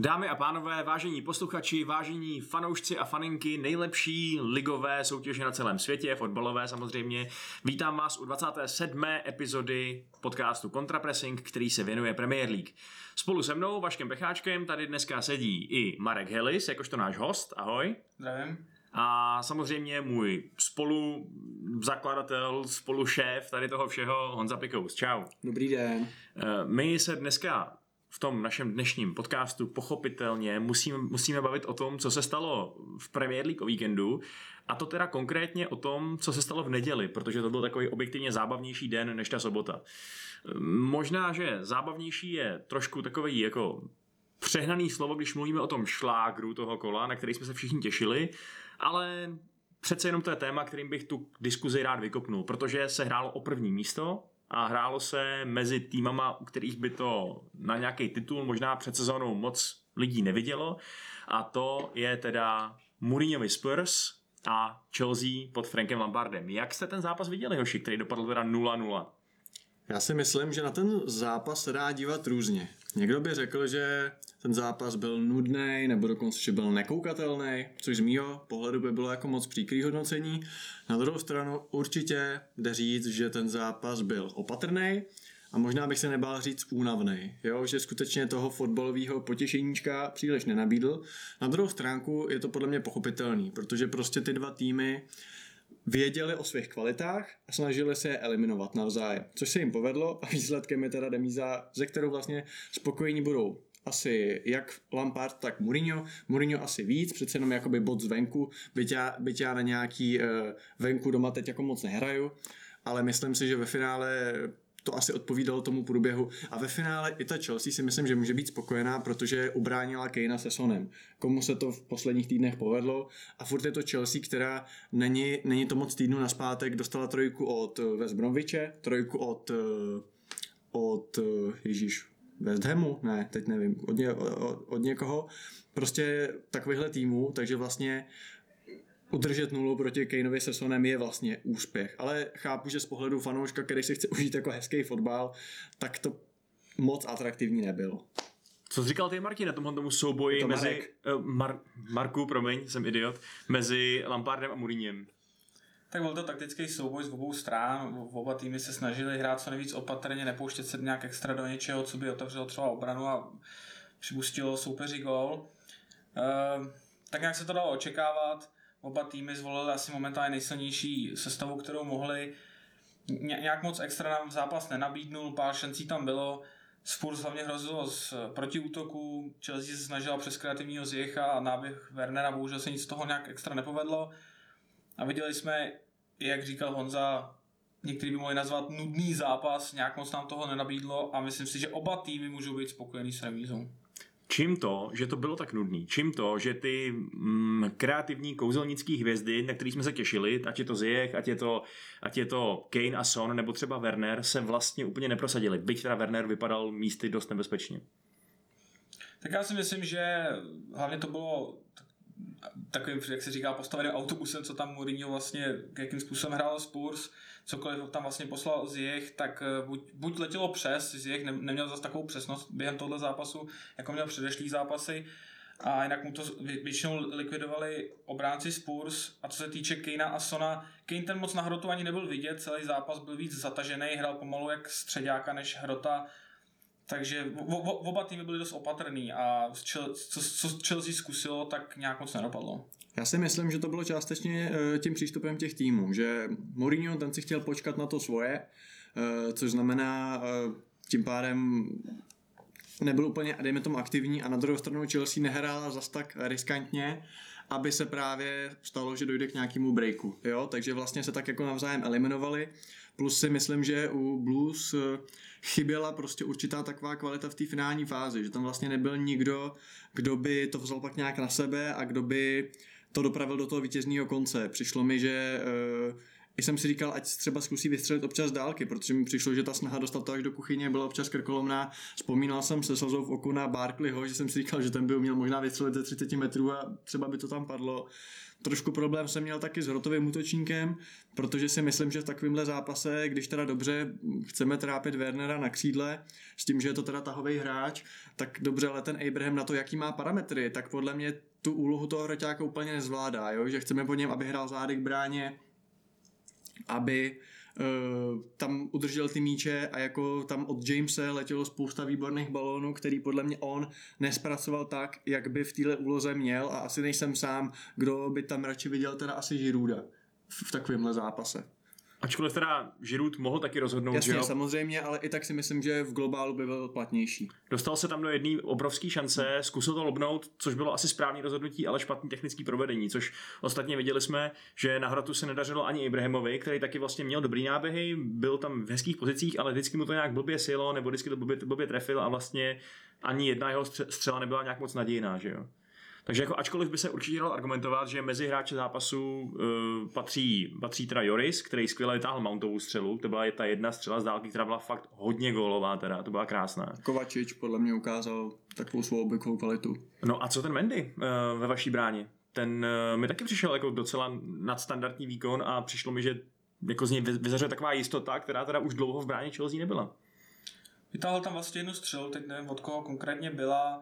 Dámy a pánové, vážení posluchači, vážení fanoušci a faninky nejlepší ligové soutěže na celém světě, fotbalové samozřejmě, vítám vás u 27. epizody podcastu Contrapressing, který se věnuje Premier League. Spolu se mnou, Vaškem Pecháčkem, tady dneska sedí i Marek Helis, jakožto náš host. Ahoj. Zdravím. A samozřejmě můj spolu zakladatel, spolu šéf tady toho všeho, Honza Pikous. Čau. Dobrý den. Eh, My se dneska v tom našem dnešním podcastu pochopitelně musíme, musíme bavit o tom, co se stalo v Premier League o víkendu a to teda konkrétně o tom, co se stalo v neděli, protože to byl takový objektivně zábavnější den než ta sobota. Možná, že zábavnější je trošku takový jako přehnaný slovo, když mluvíme o tom šlágru toho kola, na který jsme se všichni těšili, ale přece jenom to je téma, kterým bych tu diskuzi rád vykopnul, protože se hrálo o první místo a hrálo se mezi týmama, u kterých by to na nějaký titul možná před sezónou moc lidí nevidělo a to je teda Mourinhovi Spurs a Chelsea pod Frankem Lampardem. Jak jste ten zápas viděli, hoši, který dopadl teda 0-0? Já si myslím, že na ten zápas se dá dívat různě. Někdo by řekl, že ten zápas byl nudný, nebo dokonce, že byl nekoukatelný, což z mýho pohledu by bylo jako moc příkrý hodnocení. Na druhou stranu určitě jde říct, že ten zápas byl opatrný a možná bych se nebál říct únavný, jo? že skutečně toho fotbalového potěšeníčka příliš nenabídl. Na druhou stránku je to podle mě pochopitelný, protože prostě ty dva týmy věděli o svých kvalitách a snažili se je eliminovat navzájem, což se jim povedlo a výsledkem je teda demíza, ze kterou vlastně spokojení budou asi jak Lampard, tak Mourinho. Mourinho asi víc, přece jenom jakoby bod zvenku, byť já, byť já na nějaký uh, venku doma teď jako moc nehraju, ale myslím si, že ve finále to asi odpovídalo tomu průběhu. A ve finále i ta Chelsea si myslím, že může být spokojená, protože ubránila Kejna se Sonem. Komu se to v posledních týdnech povedlo. A furt je to Chelsea, která není, není to moc týdnu naspátek, dostala trojku od West Bromwiche, trojku od, od Ježíš, West Hamu, ne, teď nevím, od, ně, od, od někoho, prostě takovýchhle týmů, takže vlastně udržet nulu proti Kaneovi se Sonem je vlastně úspěch. Ale chápu, že z pohledu fanouška, který si chce užít jako hezký fotbal, tak to moc atraktivní nebylo. Co jsi říkal ty, Marky, na tomhle tomu souboji to mezi... Uh, Mar- Marku, promiň, jsem idiot. Mezi Lampardem a Mourinhem. Tak byl to taktický souboj z obou stran. Oba týmy se snažili hrát co nejvíc opatrně, nepouštět se nějak extra do něčeho, co by otevřelo třeba obranu a připustilo soupeři gol. Uh, tak nějak se to dalo očekávat. Oba týmy zvolili asi momentálně nejsilnější sestavu, kterou mohli. Ně- nějak moc extra nám zápas nenabídnul, pár šancí tam bylo. Spurs hlavně hrozilo z protiútoku, Chelsea se snažila přes kreativního Zjecha a náběh Wernera, bohužel se nic z toho nějak extra nepovedlo. A viděli jsme, jak říkal Honza, někteří by mohli nazvat nudný zápas, nějak moc nám toho nenabídlo a myslím si, že oba týmy můžou být spokojení s remízou. Čím to, že to bylo tak nudný? Čím to, že ty mm, kreativní kouzelnické hvězdy, na které jsme se těšili, ať je to Ziyech, ať je to, ať je to Kane a Son, nebo třeba Werner, se vlastně úplně neprosadili. Byť teda Werner vypadal místy dost nebezpečně. Tak já si myslím, že hlavně to bylo takovým, jak se říká, postaveným autobusem, co tam Mourinho vlastně, jakým způsobem hrál Spurs, cokoliv tam vlastně poslal Ziyech, tak buď, buď letělo přes, Ziyech ne, neměl zase takovou přesnost během tohle zápasu, jako měl předešlý zápasy, a jinak mu to většinou likvidovali obránci Spurs. A co se týče Kejna a Sona, Kane ten moc na hrotu ani nebyl vidět, celý zápas byl víc zatažený, hrál pomalu jak středáka než hrota, takže oba týmy byly dost opatrný a co, co Chelsea zkusilo, tak nějak moc nedopadlo. Já si myslím, že to bylo částečně tím přístupem těch týmů, že Mourinho ten si chtěl počkat na to svoje, což znamená tím pádem nebyl úplně, dejme tomu, aktivní a na druhou stranu Chelsea nehrála zas tak riskantně, aby se právě stalo, že dojde k nějakému breaku. Jo? Takže vlastně se tak jako navzájem eliminovali. Plus si myslím, že u Blues chyběla prostě určitá taková kvalita v té finální fázi, že tam vlastně nebyl nikdo, kdo by to vzal pak nějak na sebe a kdo by to dopravil do toho vítězního konce. Přišlo mi, že i jsem si říkal, ať třeba zkusí vystřelit občas dálky, protože mi přišlo, že ta snaha dostat to až do kuchyně byla občas krkolomná. Vzpomínal jsem se slzou v oku na Barkleyho, že jsem si říkal, že ten by měl možná vystřelit ze 30 metrů a třeba by to tam padlo. Trošku problém jsem měl taky s hrotovým útočníkem, protože si myslím, že v takovémhle zápase, když teda dobře chceme trápit Wernera na křídle, s tím, že je to teda tahový hráč, tak dobře, ale ten Abraham na to, jaký má parametry, tak podle mě tu úlohu toho hroťáka úplně nezvládá, jo? že chceme po něm, aby hrál zády k bráně, aby tam udržel ty míče a jako tam od Jamese letělo spousta výborných balónů, který podle mě on nespracoval tak, jak by v téhle úloze měl a asi nejsem sám, kdo by tam radši viděl teda asi Žiruda v, v takovémhle zápase. Ačkoliv teda Žirut mohl taky rozhodnout, Jasně, že jo? samozřejmě, ale i tak si myslím, že v globálu by byl platnější. Dostal se tam do jedné obrovské šance, zkusil to lobnout, což bylo asi správné rozhodnutí, ale špatný technický provedení, což ostatně viděli jsme, že na hratu se nedařilo ani Ibrahimovi, který taky vlastně měl dobrý náběhy, byl tam v hezkých pozicích, ale vždycky mu to nějak blbě silo, nebo vždycky to blbě, blbě trefil a vlastně ani jedna jeho střela nebyla nějak moc nadějná, že jo? Takže jako ačkoliv by se určitě dal argumentovat, že mezi hráče zápasu uh, patří, patří teda Joris, který skvěle vytáhl Mountovou střelu, to byla ta jedna střela z dálky, která byla fakt hodně gólová teda, to byla krásná. Kovačič podle mě ukázal takovou svou obvyklou kvalitu. No a co ten Mendy uh, ve vaší bráně? Ten uh, mi taky přišel jako docela nadstandardní výkon a přišlo mi, že jako z něj vyzařuje taková jistota, která teda už dlouho v bráně Chelsea nebyla. Vytáhl tam vlastně jednu střelu, teď nevím od koho konkrétně byla,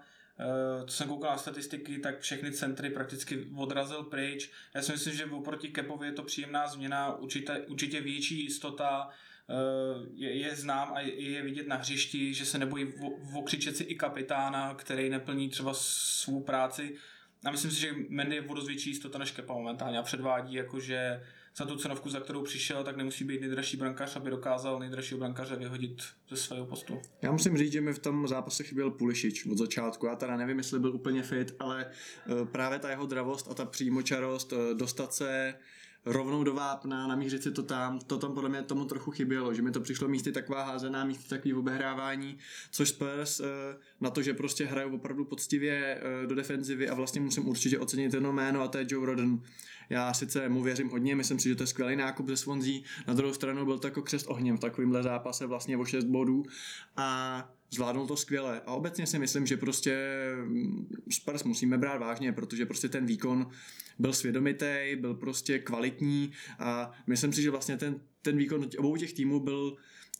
co jsem koukal na statistiky, tak všechny centry prakticky odrazil pryč. Já si myslím, že oproti Kepovi je to příjemná změna, určitě, určitě větší jistota, uh, je, je znám a je, je vidět na hřišti, že se nebojí okřičet si i kapitána, který neplní třeba svou práci. A myslím si, že Mendy je o dost větší jistota než Kepa momentálně a předvádí jakože za tu cenovku, za kterou přišel, tak nemusí být nejdražší brankář, aby dokázal nejdražšího brankáře vyhodit ze svého postu. Já musím říct, že mi v tom zápase chyběl Pulišič od začátku. Já teda nevím, jestli byl úplně fit, ale eh, právě ta jeho dravost a ta přímočarost, eh, dostat se rovnou do vápna, namířit si to tam, to tam podle mě tomu trochu chybělo, že mi to přišlo místy taková házená, místy takový obehrávání, což Spurs eh, na to, že prostě hrajou opravdu poctivě do defenzivy a vlastně musím určitě ocenit jedno jméno a to je Joe Rodden. Já sice mu věřím hodně, myslím si, že to je skvělý nákup ze Swansea, na druhou stranu byl to jako křest ohněm v takovémhle zápase vlastně o 6 bodů. A zvládnul to skvěle. A obecně si myslím, že prostě mm, Spurs musíme brát vážně, protože prostě ten výkon byl svědomitý, byl prostě kvalitní a myslím si, že vlastně ten, ten výkon obou těch týmů byl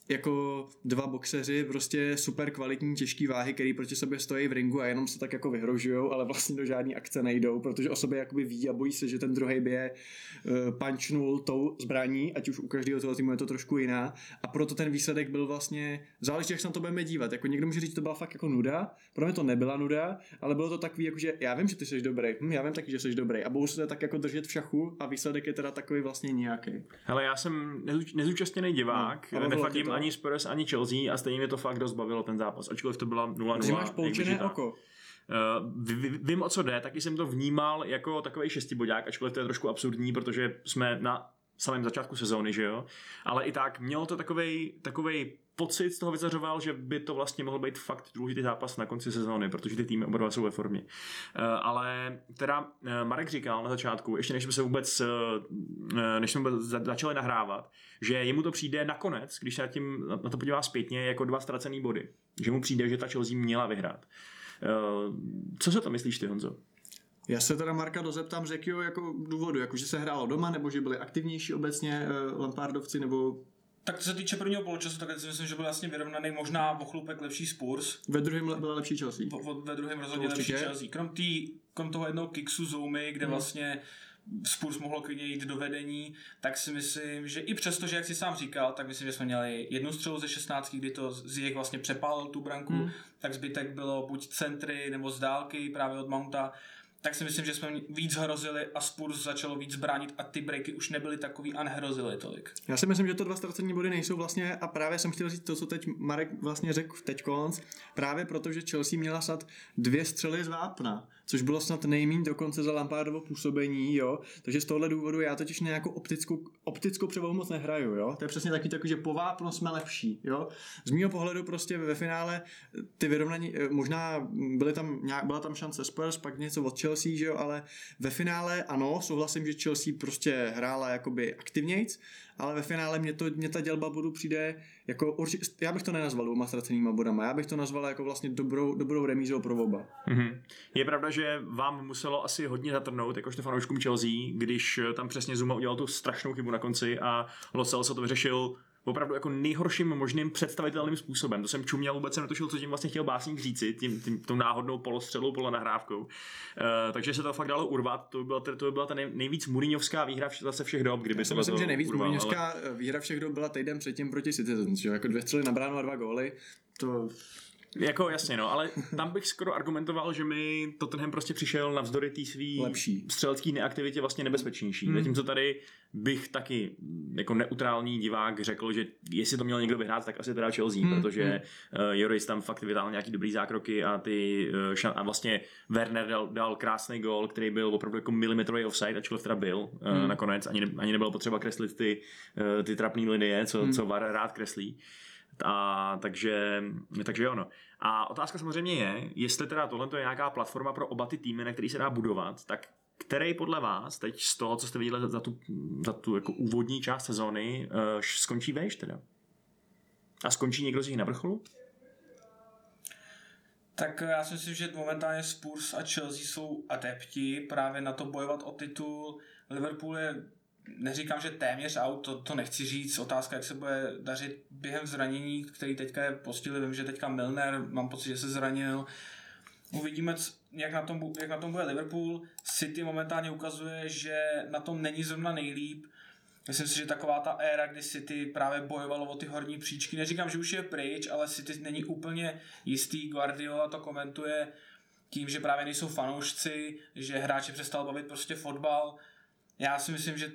jako dva boxeři, prostě super kvalitní těžký váhy, který proti sobě stojí v ringu a jenom se tak jako vyhrožují, ale vlastně do žádné akce nejdou, protože o sobě jakoby ví a bojí se, že ten druhý by je uh, punčnul tou zbraní, ať už u každého toho týmu je to trošku jiná. A proto ten výsledek byl vlastně, záleží, jak se na to budeme dívat. Jako někdo může říct, že to byla fakt jako nuda, pro mě to nebyla nuda, ale bylo to takový, jako že já vím, že ty jsi dobrý, hm, já vím taky, že jsi dobrý a budou se tak jako držet v šachu a výsledek je teda takový vlastně nějaký. Hele, já jsem nezúčastněný divák, no, nefandím ani Spurs, ani Chelsea a stejně mě to fakt dost bavilo ten zápas, ačkoliv to byla 0-0. máš poučené oko. Uh, vím, o co jde, taky jsem to vnímal jako takový šestibodák, ačkoliv to je trošku absurdní, protože jsme na samém začátku sezóny, že jo? Ale i tak mělo to takovej, takovej pocit z toho vyzařoval, že by to vlastně mohl být fakt důležitý zápas na konci sezóny, protože ty týmy oba jsou ve formě. Uh, ale teda uh, Marek říkal na začátku, ještě než jsme se vůbec, uh, než jsme vůbec začali nahrávat, že jemu to přijde nakonec, když se na, tím, na to podívá zpětně, jako dva ztracený body. Že mu přijde, že ta Chelsea měla vyhrát. Co se to myslíš ty, Honzo? Já se teda Marka dozeptám z jakého jako důvodu, jako že se hrálo doma, nebo že byli aktivnější obecně Lampardovci, nebo tak co se týče prvního poločasu, tak si myslím, že byl vlastně vyrovnaný možná o chlupek lepší Spurs. Ve druhém byla lepší Chelsea. V, ve druhém rozhodně lepší Chelsea. Krom, tý, krom toho jednoho kiksu Zoumy, kde hmm. vlastně Spurs mohlo klidně jít do vedení, tak si myslím, že i přesto, že jak si sám říkal, tak myslím, že jsme měli jednu střelu ze 16, kdy to z jich vlastně přepálil tu branku, hmm. tak zbytek bylo buď centry nebo z dálky právě od Mounta tak si myslím, že jsme víc hrozili a Spurs začalo víc bránit a ty breaky už nebyly takový a nehrozily tolik. Já si myslím, že to dva ztracení body nejsou vlastně a právě jsem chtěl říct to, co teď Marek vlastně řekl teď konc, právě protože Chelsea měla sad dvě střely z vápna, což bylo snad nejméně dokonce za Lampardovo působení, jo. Takže z tohohle důvodu já totiž nějakou optickou, optickou převahu moc nehraju, jo. To je přesně taky takový, že po vápnu jsme lepší, jo. Z mého pohledu prostě ve finále ty vyrovnaní, eh, možná byly tam, nějak, byla tam šance Spurs, pak něco od Chelsea, že jo, ale ve finále ano, souhlasím, že Chelsea prostě hrála jakoby aktivnějc, ale ve finále mě, to, mě ta dělba bodu přijde jako, já bych to nenazval dvouma ztracenýma bodama, já bych to nazval jako vlastně dobrou, dobrou remízou pro oba. Mm-hmm. Je pravda, že vám muselo asi hodně zatrhnout, jakožto fanouškům Chelsea, když tam přesně Zuma udělal tu strašnou chybu na konci a Losel se to vyřešil opravdu jako nejhorším možným představitelným způsobem. To jsem čuměl, vůbec jsem netušil, co tím vlastně chtěl básník říci, tím, tím tou náhodnou polostřelou, polonahrávkou. Uh, takže se to fakt dalo urvat, to by byla, to by byla ta nej, nejvíc Mourinhovská výhra vš, zase všech dob, kdyby Já se myslím, to že nejvíc urval, Mourinhovská ale... výhra všech dob byla týden předtím proti Citizens, že jako dvě střely na bránu a dva góly, to jako jasně, no, ale tam bych skoro argumentoval, že mi Tottenham prostě přišel navzdory té svý Lepší. střelecké neaktivitě vlastně nebezpečnější. Hmm. Zatímco tady bych taky jako neutrální divák řekl, že jestli to měl někdo vyhrát, tak asi teda Chelsea, hmm. protože hmm. uh, Joris tam fakt vytáhl nějaký dobrý zákroky a ty uh, šan- a vlastně Werner dal, dal krásný gol, který byl opravdu jako milimetrový offside, ačkoliv teda byl uh, hmm. nakonec, ani, ne, ani nebylo potřeba kreslit ty, uh, ty trapné linie, co, hmm. co VAR rád kreslí. A, takže, takže jo, no. A otázka samozřejmě je, jestli teda tohle je nějaká platforma pro oba ty týmy, na který se dá budovat, tak který podle vás teď z toho, co jste viděli za tu, za tu jako úvodní část sezóny, uh, skončí vejš teda? A skončí někdo z nich na vrcholu? Tak já si myslím, že momentálně Spurs a Chelsea jsou adepti právě na to bojovat o titul. Liverpool je neříkám, že téměř out, to, to nechci říct, otázka, jak se bude dařit během zranění, který teďka je postihli, vím, že teďka Milner, mám pocit, že se zranil, uvidíme, jak na, tom, jak na tom bude Liverpool, City momentálně ukazuje, že na tom není zrovna nejlíp, Myslím si, že taková ta éra, kdy City právě bojovalo o ty horní příčky, neříkám, že už je pryč, ale City není úplně jistý, Guardiola to komentuje tím, že právě nejsou fanoušci, že hráče přestal bavit prostě fotbal, já si myslím, že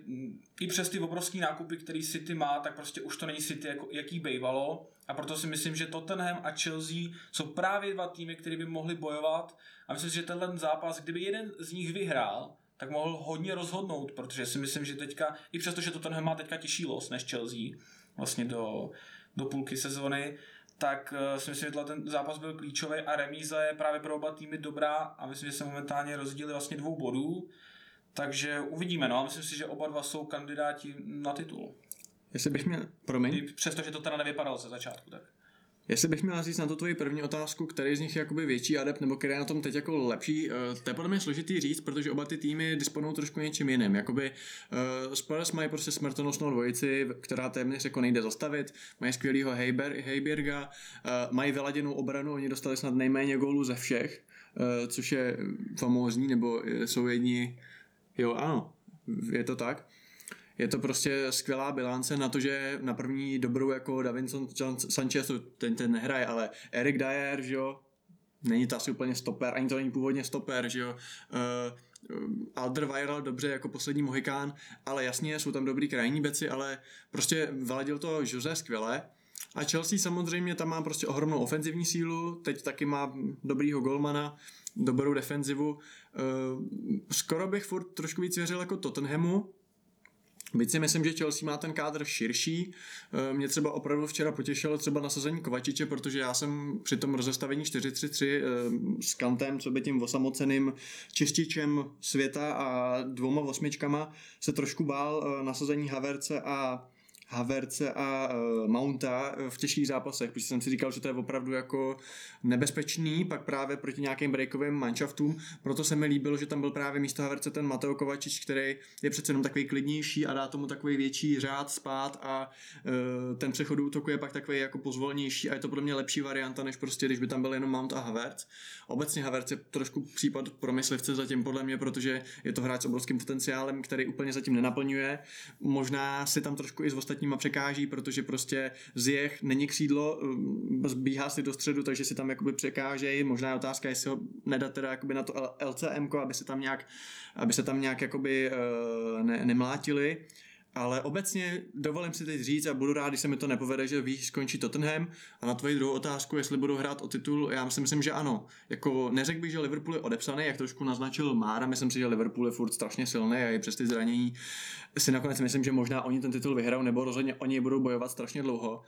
i přes ty obrovské nákupy, který City má, tak prostě už to není City, jako, jaký bývalo. A proto si myslím, že Tottenham a Chelsea jsou právě dva týmy, které by mohly bojovat. A myslím si, že tenhle zápas, kdyby jeden z nich vyhrál, tak mohl hodně rozhodnout, protože si myslím, že teďka, i přesto, že Tottenham má teďka těžší los než Chelsea, vlastně do, do půlky sezony, tak uh, si myslím, že ten zápas byl klíčový a remíza je právě pro oba týmy dobrá a myslím, že se momentálně rozdíly vlastně dvou bodů. Takže uvidíme, no. Myslím si, že oba dva jsou kandidáti na titul. Jestli bych měl, promiň. Přestože to teda nevypadalo ze začátku, tak. Jestli bych měl říct na to tvoji první otázku, který z nich je jakoby větší adept, nebo který je na tom teď jako lepší, uh, to je podle mě složitý říct, protože oba ty týmy disponují trošku něčím jiným. Jakoby uh, Spurs mají prostě smrtonosnou dvojici, která téměř jako nejde zastavit, mají skvělýho Heiber, Heiberga, uh, mají vyladěnou obranu, oni dostali snad nejméně gólů ze všech, uh, což je famózní, nebo jsou jedni Jo, ano, je to tak. Je to prostě skvělá bilance na to, že na první dobrou jako Davinson Sanchez, ten, ten nehraje, ale Eric Dyer, že jo, není to asi úplně stoper, ani to není původně stoper, že jo. Uh, Alderweireld dobře jako poslední mohikán, ale jasně jsou tam dobrý krajní beci, ale prostě vyladil to Jose skvěle. A Chelsea samozřejmě tam má prostě ohromnou ofenzivní sílu, teď taky má dobrýho golmana, dobrou defenzivu. Eh, skoro bych furt trošku víc věřil jako Tottenhamu, Byť si myslím, že Chelsea má ten kádr širší. Eh, mě třeba opravdu včera potěšilo třeba nasazení Kovačiče, protože já jsem při tom rozestavení 4-3-3 eh, s Kantem, co by tím osamoceným čističem světa a dvouma osmičkama se trošku bál nasazení Haverce a Haverce a uh, Mounta v těžkých zápasech, protože jsem si říkal, že to je opravdu jako nebezpečný, pak právě proti nějakým breakovým manšaftům, proto se mi líbilo, že tam byl právě místo Haverce ten Mateo Kovačič, který je přece jenom takový klidnější a dá tomu takový větší řád spát a uh, ten přechod útoku je pak takový jako pozvolnější a je to podle mě lepší varianta, než prostě když by tam byl jenom Mount a Havertz. Obecně Havertz je trošku případ pro myslivce zatím podle mě, protože je to hráč s obrovským potenciálem, který úplně zatím nenaplňuje. Možná si tam trošku i z ostatníma překáží, protože prostě z jech není křídlo, um, zbíhá si do středu, takže si tam jakoby překážejí. Možná je otázka, jestli ho nedat teda jakoby na to LCM, aby se tam nějak, aby se tam nějak jakoby uh, ne, nemlátili ale obecně dovolím si teď říct a budu rád, když se mi to nepovede, že víš, skončí Tottenham a na tvoji druhou otázku, jestli budou hrát o titul, já si myslím, že ano. Jako neřekl bych, že Liverpool je odepsaný, jak trošku naznačil Mára, myslím si, že Liverpool je furt strašně silný a i přes ty zranění si nakonec myslím, že možná oni ten titul vyhrajou, nebo rozhodně oni budou bojovat strašně dlouho.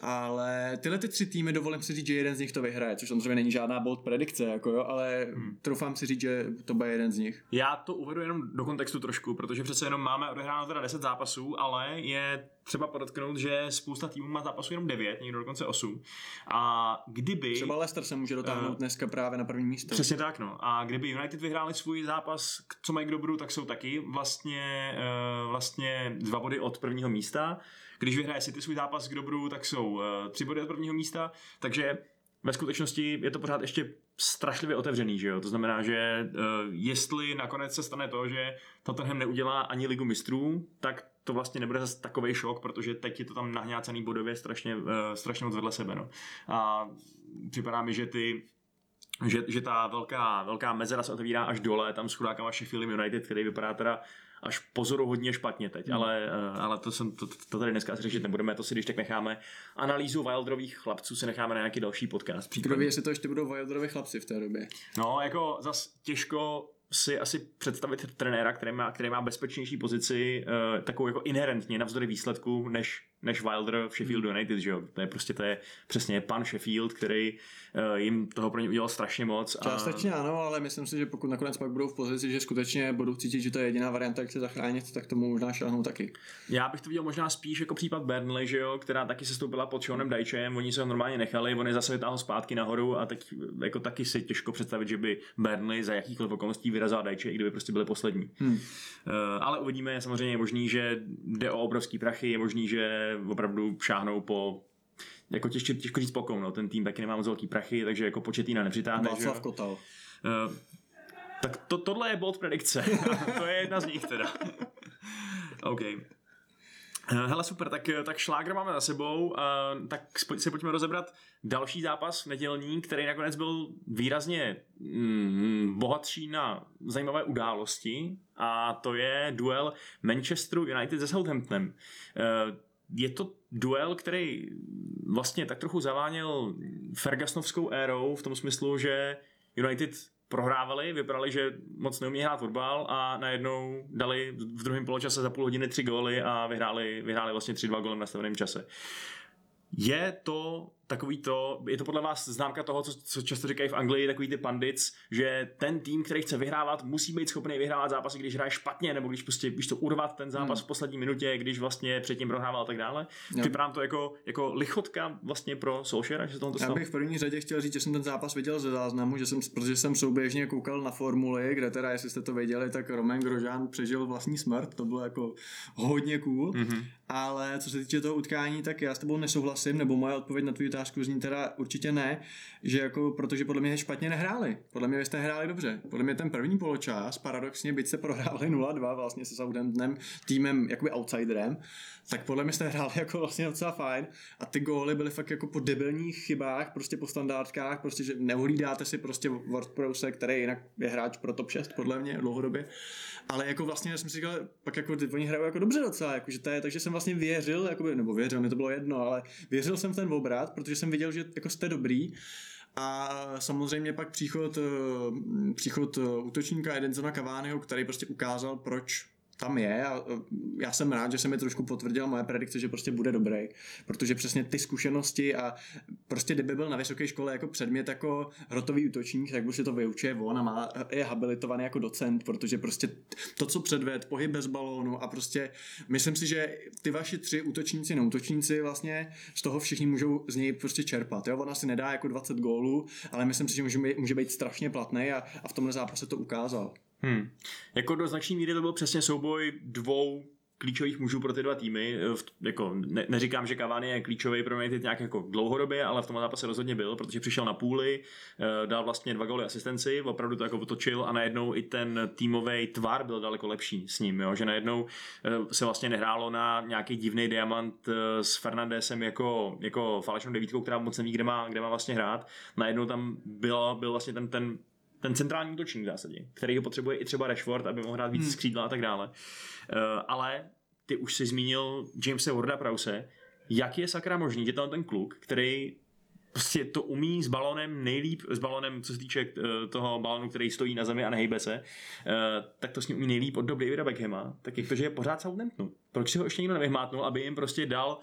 Ale tyhle ty tři týmy dovolím si říct, že jeden z nich to vyhraje, což samozřejmě není žádná bold predikce, jako jo, ale hmm. troufám si říct, že to bude jeden z nich. Já to uvedu jenom do kontextu trošku, protože přece jenom máme odehráno teda 10 zápasů, ale je třeba podotknout, že spousta týmů má zápasů jenom 9, někdo dokonce 8. A kdyby... Třeba Leicester se může dotáhnout uh, dneska právě na první místo. Přesně tak, no. A kdyby United vyhráli svůj zápas, co mají k dobru, tak jsou taky vlastně, uh, vlastně dva body od prvního místa. Když vyhraje City svůj zápas k dobru, tak jsou uh, tři body od prvního místa, takže ve skutečnosti je to pořád ještě strašlivě otevřený, že jo? To znamená, že uh, jestli nakonec se stane to, že Tottenham neudělá ani ligu mistrů, tak to vlastně nebude zase takový šok, protože teď je to tam nahňácený bodově strašně, uh, strašně moc vedle sebe. No. A připadá mi, že ty že, že ta velká, velká mezera se otevírá až dole, tam s chudákama Sheffield United, který vypadá teda až pozoruhodně špatně teď, hmm. ale, eh, ale to, jsem, to, to tady dneska asi řešit nebudeme, to si když tak necháme. Analýzu Wilderových chlapců si necháme na nějaký další podcast. Kdo ví, jestli to ještě budou Wilderovi chlapci v té době. No, jako zas těžko si asi představit trenéra, který má, který má bezpečnější pozici, uh, takovou jako inherentně navzdory výsledku, než než Wilder v Sheffield hmm. United, že jo? To je prostě, to je přesně pan Sheffield, který uh, jim toho pro ně udělal strašně moc. A... Částečně ano, ale myslím si, že pokud nakonec pak budou v pozici, že skutečně budou cítit, že to je jediná varianta, jak se zachránit, tak tomu možná šáhnou taky. Já bych to viděl možná spíš jako případ Burnley, že jo, která taky se stoupila pod Seanem Dajčem, oni se ho normálně nechali, on je zase vytáhl zpátky nahoru a teď jako taky si těžko představit, že by Burnley za jakýchkoliv okolností vyrazil Dajče, i kdyby prostě byli poslední. Hmm. Uh, ale uvidíme, samozřejmě je možný, že jde o obrovský prachy, je možný, že opravdu šáhnou po jako těžko, těžko říct pokou, no. ten tým taky nemá moc velký prachy, takže jako početína nepřitáhne. Václav Kotal. Uh, tak to, tohle je bold predikce. to je jedna z nich teda. OK. Eh, hele, super, tak, tak šlágr máme za sebou, uh, tak si pojďme rozebrat další zápas nedělní, který nakonec byl výrazně mm, bohatší na zajímavé události a to je duel Manchesteru United se Southamptonem. Uh, je to duel, který vlastně tak trochu zaváněl Fergusonovskou érou v tom smyslu, že United prohrávali, vypadali, že moc neumí hrát fotbal a najednou dali v druhém poločase za půl hodiny tři góly a vyhráli, vyhráli vlastně tři dva góly v nastaveném čase. Je to takový to, je to podle vás známka toho, co, co často říkají v Anglii takový ty pandits, že ten tým, který chce vyhrávat, musí být schopný vyhrávat zápasy, když hraje špatně, nebo když prostě když to urvat ten zápas hmm. v poslední minutě, když vlastně předtím prohrával a tak dále. Jo. Vypadám to jako, jako lichotka vlastně pro Solskjaera, že se to Já bych v první řadě chtěl říct, že jsem ten zápas viděl ze záznamu, že jsem, protože jsem souběžně koukal na formuli, kde teda, jestli jste to věděli, tak Romain Grožán přežil vlastní smrt, to bylo jako hodně cool. Mm-hmm. Ale co se týče toho utkání, tak já s tebou nesouhlasím, nebo moje odpověď na tvou otázku zní teda určitě ne, že jako, protože podle mě špatně nehráli. Podle mě jste hráli dobře. Podle mě ten první poločas, paradoxně, byť se prohráli 0-2 vlastně se Southamptonem, týmem jakoby outsiderem, tak podle mě jste hráli jako vlastně docela fajn a ty góly byly fakt jako po debilních chybách, prostě po standardkách, prostě, že neuhlídáte si prostě WordProse, který jinak je hráč pro top 6 podle mě dlouhodobě ale jako vlastně jsem si říkal, pak jako oni hrajou jako dobře docela, jako, že to je, takže jsem vlastně věřil, jakoby, nebo věřil, mi to bylo jedno, ale věřil jsem v ten obrat, protože jsem viděl, že jako jste dobrý. A samozřejmě pak příchod, eh, příchod eh, útočníka Edenzona Cavaniho, který prostě ukázal, proč tam je a já jsem rád, že se mi trošku potvrdila moje predikce, že prostě bude dobrý, protože přesně ty zkušenosti a prostě kdyby byl na vysoké škole jako předmět jako hrotový útočník, tak už se to vyučuje on a má, je habilitovaný jako docent, protože prostě to, co předved, pohyb bez balónu a prostě myslím si, že ty vaši tři útočníci, neútočníci vlastně z toho všichni můžou z něj prostě čerpat. Jo? On asi nedá jako 20 gólů, ale myslím si, že může, může být strašně platný a, a v tomhle zápase to ukázal. Hmm. Jako do značné míry to byl přesně souboj dvou klíčových mužů pro ty dva týmy. Jako, ne, neříkám, že Cavani je klíčový pro mě nějak jako dlouhodobě, ale v tom zápase rozhodně byl, protože přišel na půli, eh, dal vlastně dva góly asistenci, opravdu to jako otočil a najednou i ten týmový tvar byl daleko lepší s ním, jo? že najednou eh, se vlastně nehrálo na nějaký divný diamant eh, s Fernandesem jako, jako falešnou devítkou, která moc neví, kde má, kde má vlastně hrát. Najednou tam byl, byl vlastně ten, ten ten centrální útočník v zásadě, který ho potřebuje i třeba Rashford, aby mohl hrát víc hmm. skřídla a tak dále. Uh, ale ty už si zmínil Jamesa Warda Prause, jak je sakra možný, že ten kluk, který prostě to umí s balonem nejlíp, s balonem, co se týče eh, toho balonu, který stojí na zemi a nehejbe se, eh, tak to s ním umí nejlíp od dob Davida Beckhama, tak jak to, že je pořád Southamptonu. Proč si ho ještě nikdo nevyhmátnul, aby jim prostě dal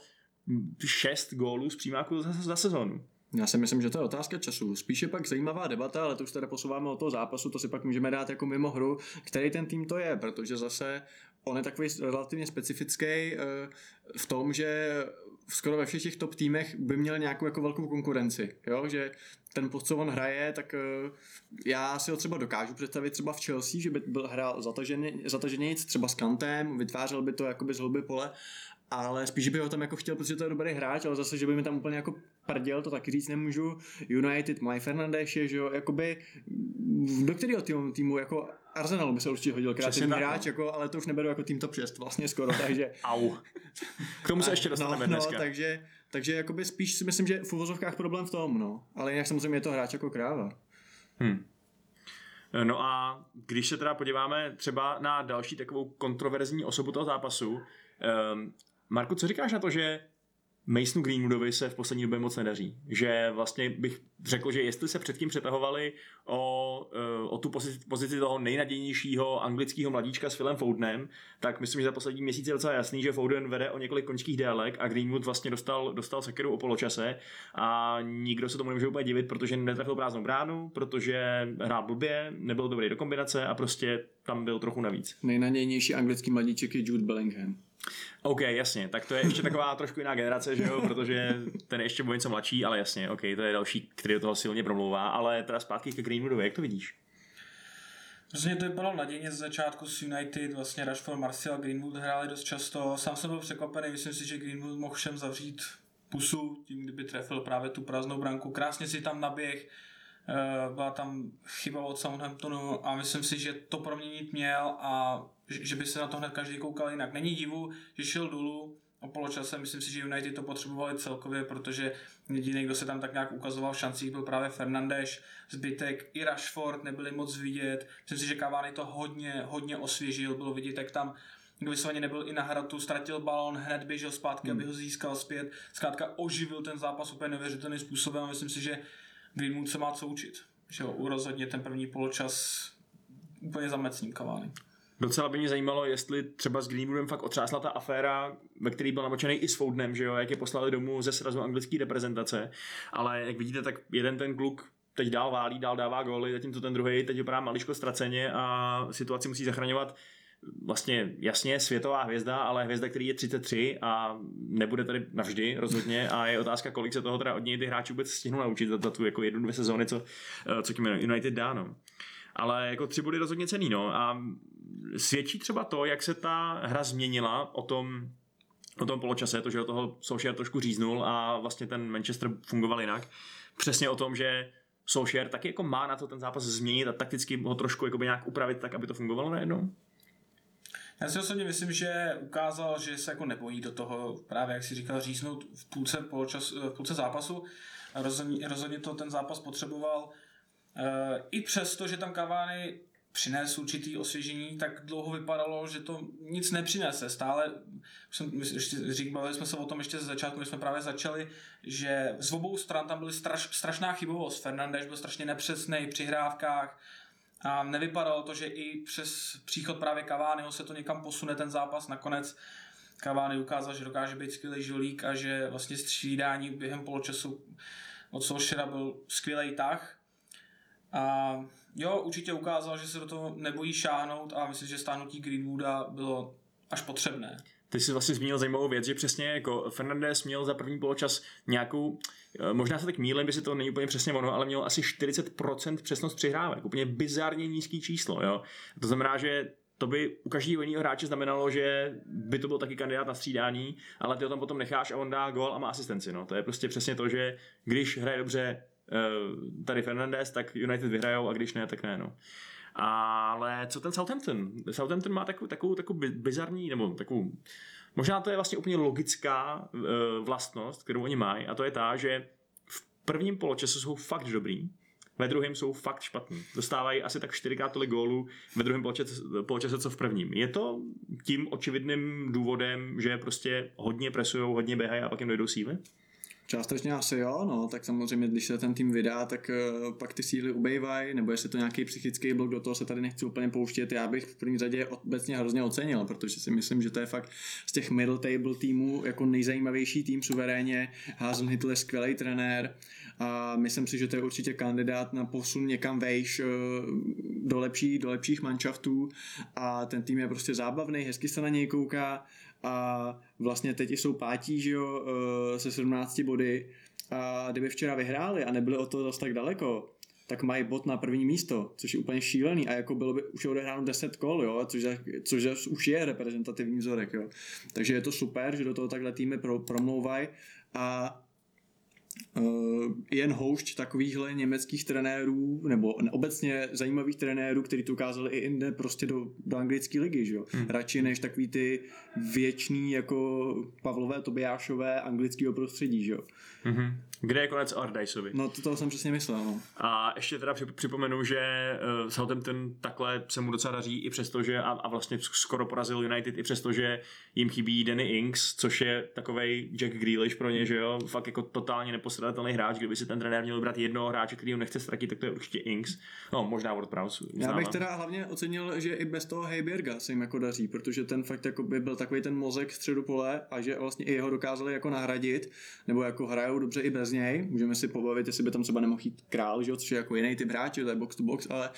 šest gólů z přímáku za, za sezónu? Já si myslím, že to je otázka času. Spíše pak zajímavá debata, ale to už teda posouváme od toho zápasu, to si pak můžeme dát jako mimo hru, který ten tým to je, protože zase on je takový relativně specifický eh, v tom, že skoro ve všech těch top týmech by měl nějakou jako velkou konkurenci, jo? že ten post, co on hraje, tak eh, já si ho třeba dokážu představit třeba v Chelsea, že by byl hrál zataženě, zataženě třeba s kantem, vytvářel by to jakoby z hlouby pole, ale spíš by ho tam jako chtěl, protože to je dobrý hráč, ale zase, že by mi tam úplně jako prděl, to taky říct nemůžu. United, Maj Fernandes je, že jo, jakoby do kterého týmu, týmu jako Arsenalu by se určitě hodil kreativní hráč, no. jako, ale to už neberu jako tým top 6 vlastně skoro, takže... Au. K tomu se ještě dostaneme no, dneska. No, takže, takže jakoby spíš si myslím, že v uvozovkách problém v tom, no. Ale jinak samozřejmě je to hráč jako kráva. Hmm. No a když se teda podíváme třeba na další takovou kontroverzní osobu toho zápasu, um, Marku, co říkáš na to, že Masonu Greenwoodovi se v poslední době moc nedaří. Že vlastně bych řekl, že jestli se předtím přetahovali o, eh, o tu pozici, pozici toho nejnadějnějšího anglického mladíčka s Philem Fodenem, tak myslím, že za poslední měsíc je docela jasný, že Foden vede o několik končských délek a Greenwood vlastně dostal, dostal sekeru o poločase a nikdo se tomu nemůže úplně divit, protože netrefil prázdnou bránu, protože hrál blbě, nebyl dobrý do kombinace a prostě tam byl trochu navíc. Nejnadějnější anglický mladíček je Jude Bellingham. OK, jasně, tak to je ještě taková trošku jiná generace, že jo, protože ten je ještě o něco mladší, ale jasně, OK, to je další, který do toho silně promlouvá, ale teda zpátky ke Greenwoodu, jak to vidíš? Vlastně to vypadalo nadějně z začátku s United, vlastně Rashford, Martial, Greenwood hráli dost často. Sám jsem byl překvapený, myslím si, že Greenwood mohl všem zavřít pusu, tím kdyby trefil právě tu prázdnou branku. Krásně si tam naběh, eh, byla tam chyba od Southamptonu a myslím si, že to proměnit měl a že by se na to hned každý koukal jinak. Není divu, že šel dolů o poločase, myslím si, že United to potřebovali celkově, protože jediný, kdo se tam tak nějak ukazoval v šancích, byl právě Fernandes, zbytek i Rashford nebyli moc vidět. Myslím si, že Cavani to hodně, hodně osvěžil, bylo vidět, jak tam vysloveně nebyl i na hratu, ztratil balon, hned běžel zpátky, hmm. aby ho získal zpět. Zkrátka oživil ten zápas úplně neuvěřitelným způsobem a myslím si, že Greenwood se má co učit. Že jo, rozhodně ten první poločas úplně zamecní Cavani. Docela by mě zajímalo, jestli třeba s Greenwoodem fakt otřásla ta aféra, ve který byl namočený i s Foudnem, že jo, jak je poslali domů ze srazu anglické reprezentace. Ale jak vidíte, tak jeden ten kluk teď dál válí, dál dává góly, zatímco ten druhý teď vypadá maličko ztraceně a situaci musí zachraňovat vlastně jasně světová hvězda, ale hvězda, který je 33 a nebude tady navždy rozhodně a je otázka, kolik se toho teda od něj ty hráči vůbec stihnou naučit za, za tu jako jednu, dvě sezóny, co, co tím United dá, no. Ale jako tři body rozhodně cený, no. A svědčí třeba to, jak se ta hra změnila o tom, o tom poločase, to, že o toho Solskjaer trošku říznul a vlastně ten Manchester fungoval jinak. Přesně o tom, že Solskjaer taky jako má na to ten zápas změnit a takticky ho trošku jako nějak upravit tak, aby to fungovalo najednou? Já si osobně myslím, že ukázal, že se jako nebojí do toho, právě jak si říkal, říznout v půlce, poločas, v půlce zápasu. Rozhodně, rozhodně to ten zápas potřeboval. E, I přesto, že tam Cavani přines určitý osvěžení, tak dlouho vypadalo, že to nic nepřinese. Stále, jsem, řík, bavili jsme se o tom ještě ze začátku, když jsme právě začali, že z obou stran tam byly straš, strašná chybovost. Fernandeš byl strašně nepřesný při hrávkách a nevypadalo to, že i přes příchod právě Caványho se to někam posune ten zápas. Nakonec Cavani ukázal, že dokáže být skvělý žolík a že vlastně střídání během poločasu od Solšera byl skvělý tah. A jo, určitě ukázal, že se do toho nebojí šáhnout a myslím, že stáhnutí Greenwooda bylo až potřebné. Ty jsi vlastně zmínil zajímavou věc, že přesně jako Fernandez měl za první poločas nějakou, eh, možná se tak mílem, by si to není úplně přesně ono, ale měl asi 40% přesnost přihrávek, úplně bizarně nízký číslo, jo. To znamená, že to by u každého jiného hráče znamenalo, že by to byl taky kandidát na střídání, ale ty ho tam potom necháš a on dá gol a má asistenci. No. To je prostě přesně to, že když hraje dobře tady Fernandez, tak United vyhrajou a když ne, tak ne. No. Ale co ten Southampton? Southampton má takovou, takovou, takovou bizarní, nebo takovou, možná to je vlastně úplně logická uh, vlastnost, kterou oni mají, a to je ta, že v prvním poločasu jsou fakt dobrý, ve druhém jsou fakt špatný. Dostávají asi tak čtyřikrát tolik gólů ve druhém poločase, poločase, co v prvním. Je to tím očividným důvodem, že prostě hodně presují, hodně běhají a pak jim dojdou síly? Částečně asi jo, no, tak samozřejmě, když se ten tým vydá, tak uh, pak ty síly ubejvají, nebo jestli to nějaký psychický blok, do toho se tady nechci úplně pouštět. Já bych v první řadě obecně hrozně ocenil, protože si myslím, že to je fakt z těch middle table týmů jako nejzajímavější tým suverénně. Hasenhüttl je skvělý trenér a myslím si, že to je určitě kandidát na posun někam vejš uh, do, lepší, do lepších manšaftů. A ten tým je prostě zábavný, hezky se na něj kouká. A vlastně teď jsou pátí, že jo, eh, se 17 body. A kdyby včera vyhráli a nebyli o to dost tak daleko, tak mají bod na první místo, což je úplně šílený. A jako bylo by už odehráno 10 kol, jo, což, což už je reprezentativní vzorek, jo. Takže je to super, že do toho takhle týmy pro, promlouvají. A jen houšť takovýchhle německých trenérů, nebo obecně zajímavých trenérů, kteří to ukázali i jinde prostě do, do anglické ligy, že jo. Hmm. Radši než takový ty věčný jako Pavlové, Tobiášové anglického prostředí, že jo. Mm-hmm. Kde je konec Ardajsovi? No to, to jsem přesně myslel, no. A ještě teda připomenu, že uh, Southampton takhle se mu docela daří i přesto, že a, a vlastně skoro porazil United i přesto, že jim chybí Danny Inks, což je takovej Jack Grealish pro ně, že jo, fakt jako totálně nepostradatelný hráč, kdyby si ten trenér měl vybrat jednoho hráče, který ho nechce ztratit, tak to je určitě Inks. No, možná Ward Prowse. Já bych teda hlavně ocenil, že i bez toho Heiberga se jim jako daří, protože ten fakt jako by byl takový ten mozek středu pole a že vlastně i jeho dokázali jako nahradit, nebo jako hrajou dobře i bez něj. Můžeme si pobavit, jestli by tam třeba nemohl jít král, že jo, což je jako jiný typ hráče, to je box to box, ale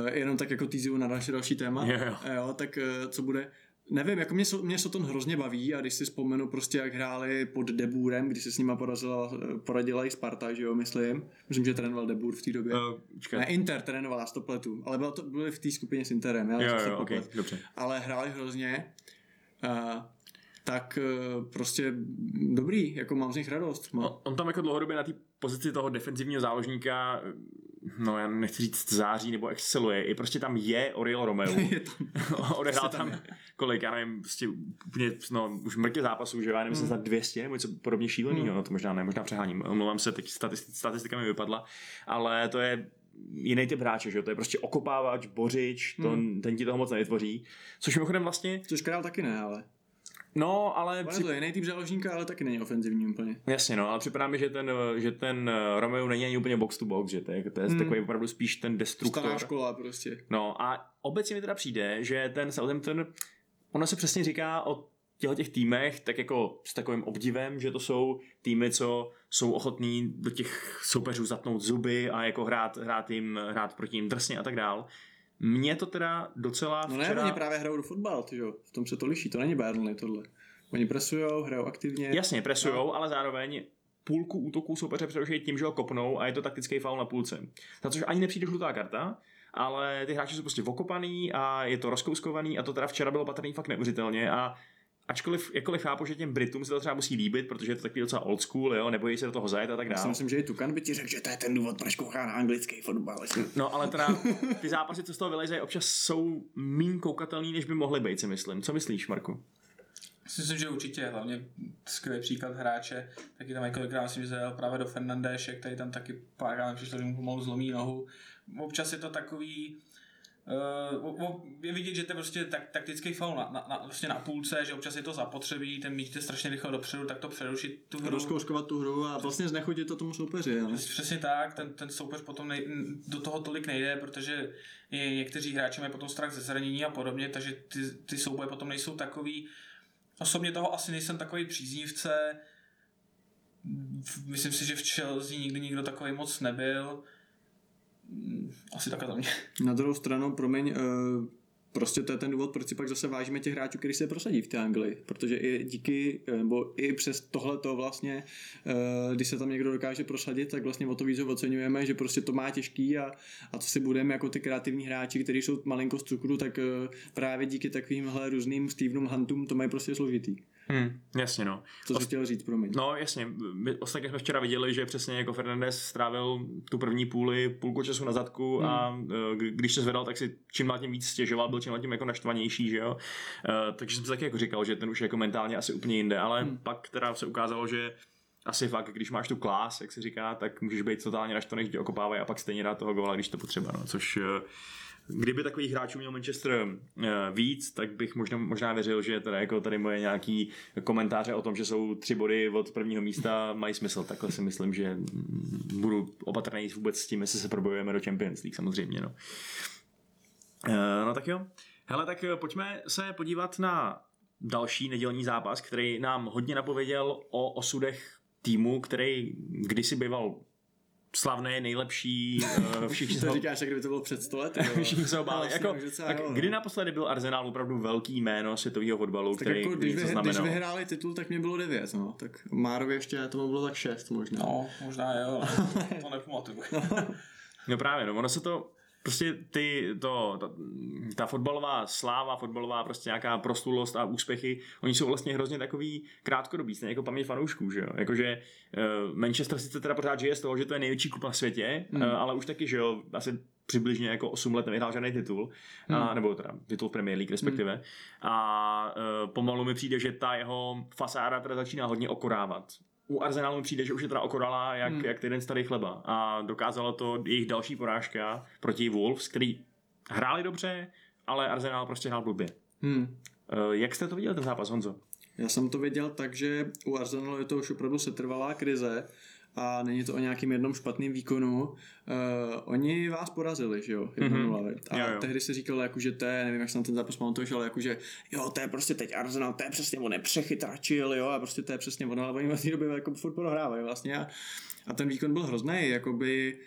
uh, jenom tak jako týzu na další další téma. Yeah. Jo, tak uh, co bude Nevím, jako mě, mě se to hrozně baví a když si vzpomenu prostě, jak hráli pod Deburem, když se s nima porazila, poradila i Sparta, že jo, myslím. Myslím, že trénoval Debur v té době. Uh, ne, Inter trénoval, já stopletu, ale bylo to, byli v té skupině s Interem, já jo, jo, okay, dobře. Ale hráli hrozně. Uh, tak prostě dobrý, jako mám z nich radost. Mám. On, on tam jako dlouhodobě na té pozici toho defenzivního záložníka no já nechci říct září nebo exceluje, i prostě tam je Oriol Romeo. je tam. Odehrál tam, tam kolik, já nevím, prostě úplně, no, už mrtě zápasů, že já nevím, mm. za 200 nebo něco podobně šíleného, mm. no to možná ne, možná přeháním, omlouvám se, teď statistika, statistika mi vypadla, ale to je jiný typ hráče, že jo? To je prostě okopávač, bořič, to, hmm. ten ti toho moc nevytvoří. Což mimochodem vlastně... Což král taky ne, ale... No, ale... Při... To je jiný typ záložníka, ale taky není ofenzivní úplně. Jasně, no, ale připadá mi, že ten, že ten eh, Romeo není ani úplně box to box, že to je, to je hmm. takový opravdu spíš ten destruktor. Stará škola prostě. No a obecně mi teda přijde, že ten Southampton, ono se přesně říká o těchto těch týmech tak jako s takovým obdivem, že to jsou týmy, co jsou ochotní do těch soupeřů zatnout zuby a jako hrát, hrát, jim, hrát proti jim drsně a tak dál. Mě to teda docela včera... No ne, oni právě hrajou do fotbal, ty jo. v tom se to liší, to není Burnley tohle. Oni presujou, hrajou aktivně. Jasně, presujou, no. ale zároveň půlku útoků soupeře přerušují tím, že ho kopnou a je to taktický faul na půlce. Za což ani nepřijde žlutá karta, ale ty hráči jsou prostě okopaný a je to rozkouskovaný a to teda včera bylo patrný fakt neuvěřitelně a ačkoliv jakkoliv chápu, že těm Britům se to třeba musí líbit, protože je to takový docela old school, jo, nebojí se do toho zajet a tak dále. Já myslím, že i Tukan by ti řekl, že to je ten důvod, proč kouká na anglický fotbal. No ale teda ty zápasy, co z toho vylezají, občas jsou méně koukatelný, než by mohly být, si myslím. Co myslíš, Marku? Myslím, že určitě, hlavně skvělý příklad hráče, taky tam několikrát myslím, že zajel právě do Fernandéše, který tam taky párkrát přišel, že mu pomalu zlomí nohu. Občas je to takový, Uh, je vidět, že to je prostě tak, taktický faul na, na, na, vlastně na půlce, že občas je to zapotřebí, ten mít strašně rychle dopředu, tak to přerušit tu hru. Rozkouskovat tu hru a vlastně znechodit to tomu soupeři. Jo. Přesně tak, ten, ten soupeř potom nej, do toho tolik nejde, protože je, někteří hráči mají potom strach ze zranění a podobně, takže ty, ty souboje potom nejsou takový. Osobně toho asi nejsem takový příznivce, myslím si, že v Chelsea nikdy nikdo takový moc nebyl asi takhle za mě. Na druhou stranu, promiň, uh, prostě to je ten důvod, proč si pak zase vážíme těch hráčů, kteří se prosadí v té Anglii. Protože i díky, eh, nebo i přes tohle to vlastně, uh, když se tam někdo dokáže prosadit, tak vlastně o to víc oceňujeme, že prostě to má těžký a, a to si budeme jako ty kreativní hráči, kteří jsou malinko z cukru, tak právě díky takovýmhle různým Stevenům Huntům to mají prostě složitý. Hmm, jasně no. Co jsi chtěl říct, promiň. No jasně, my ostatně jsme včera viděli, že přesně jako Fernandez strávil tu první půli, půlku času na zadku hmm. a e, když se zvedal, tak si čím dál tím víc stěžoval, byl čím dál tím jako naštvanější, že jo. Uh, takže jsem si taky jako říkal, že ten už jako mentálně asi úplně jinde, ale hmm. pak teda se ukázalo, že asi fakt, když máš tu klás, jak se říká, tak můžeš být totálně naštvaný, tě okopávají a pak stejně dát toho góla, když to potřeba, no, což eh, Kdyby takových hráčů měl Manchester eh, víc, tak bych možná, možná věřil, že tady, jako tady moje nějaký komentáře o tom, že jsou tři body od prvního místa, mají smysl. Takhle si myslím, že budu opatrný vůbec s tím, jestli se probojujeme do Champions League samozřejmě. No, no tak jo. Hele, tak pojďme se podívat na další nedělní zápas, který nám hodně napověděl o osudech týmu, který kdysi býval slavné, nejlepší, uh, všichni to říkáš, jak kdyby to bylo před stolety. všichni se obáli. No, jako, tak jo, kdy naposledy byl Arsenal opravdu velký jméno světového fotbalu, tak který jako, když, vyhr, když vyhráli titul, tak mě bylo devět, no. Tak Márovi ještě to bylo tak šest možná. No, možná jo, to nepamatuju. no právě, no, ono se to prostě ty, to, ta, ta fotbalová sláva, fotbalová prostě nějaká proslulost a úspěchy, oni jsou vlastně hrozně takový krátkodobý, stejně jako paměť fanoušků, že jo. Jakože uh, Manchester sice teda pořád žije z toho, že to je největší kupa v světě, mm. ale už taky, že jo, asi přibližně jako 8 let nevyhrál žádný titul, mm. a, nebo teda titul Premier League respektive. Mm. A uh, pomalu mi přijde, že ta jeho fasáda teda začíná hodně okorávat u Arsenalu mi přijde, že už je teda okorala jak, hmm. jak jeden starý chleba. A dokázalo to jejich další porážka proti Wolves, který hráli dobře, ale Arsenal prostě hrál blbě. Hmm. Uh, jak jste to viděl ten zápas, Honzo? Já jsem to viděl tak, že u Arsenalu je to už opravdu setrvalá krize a není to o nějakým jednom špatným výkonu. Uh, oni vás porazili, že jo, mm-hmm. A jo, jo. tehdy se říkalo, jako, že to je, nevím, jak jsem ten zápas pamatuješ, ale jako, že jo, to je prostě teď Arsenal, to je přesně on nepřechytračil, jo, a prostě to je přesně ono, ale oni v té době jako furt prohrávají vlastně a, a ten výkon byl hrozný, jakoby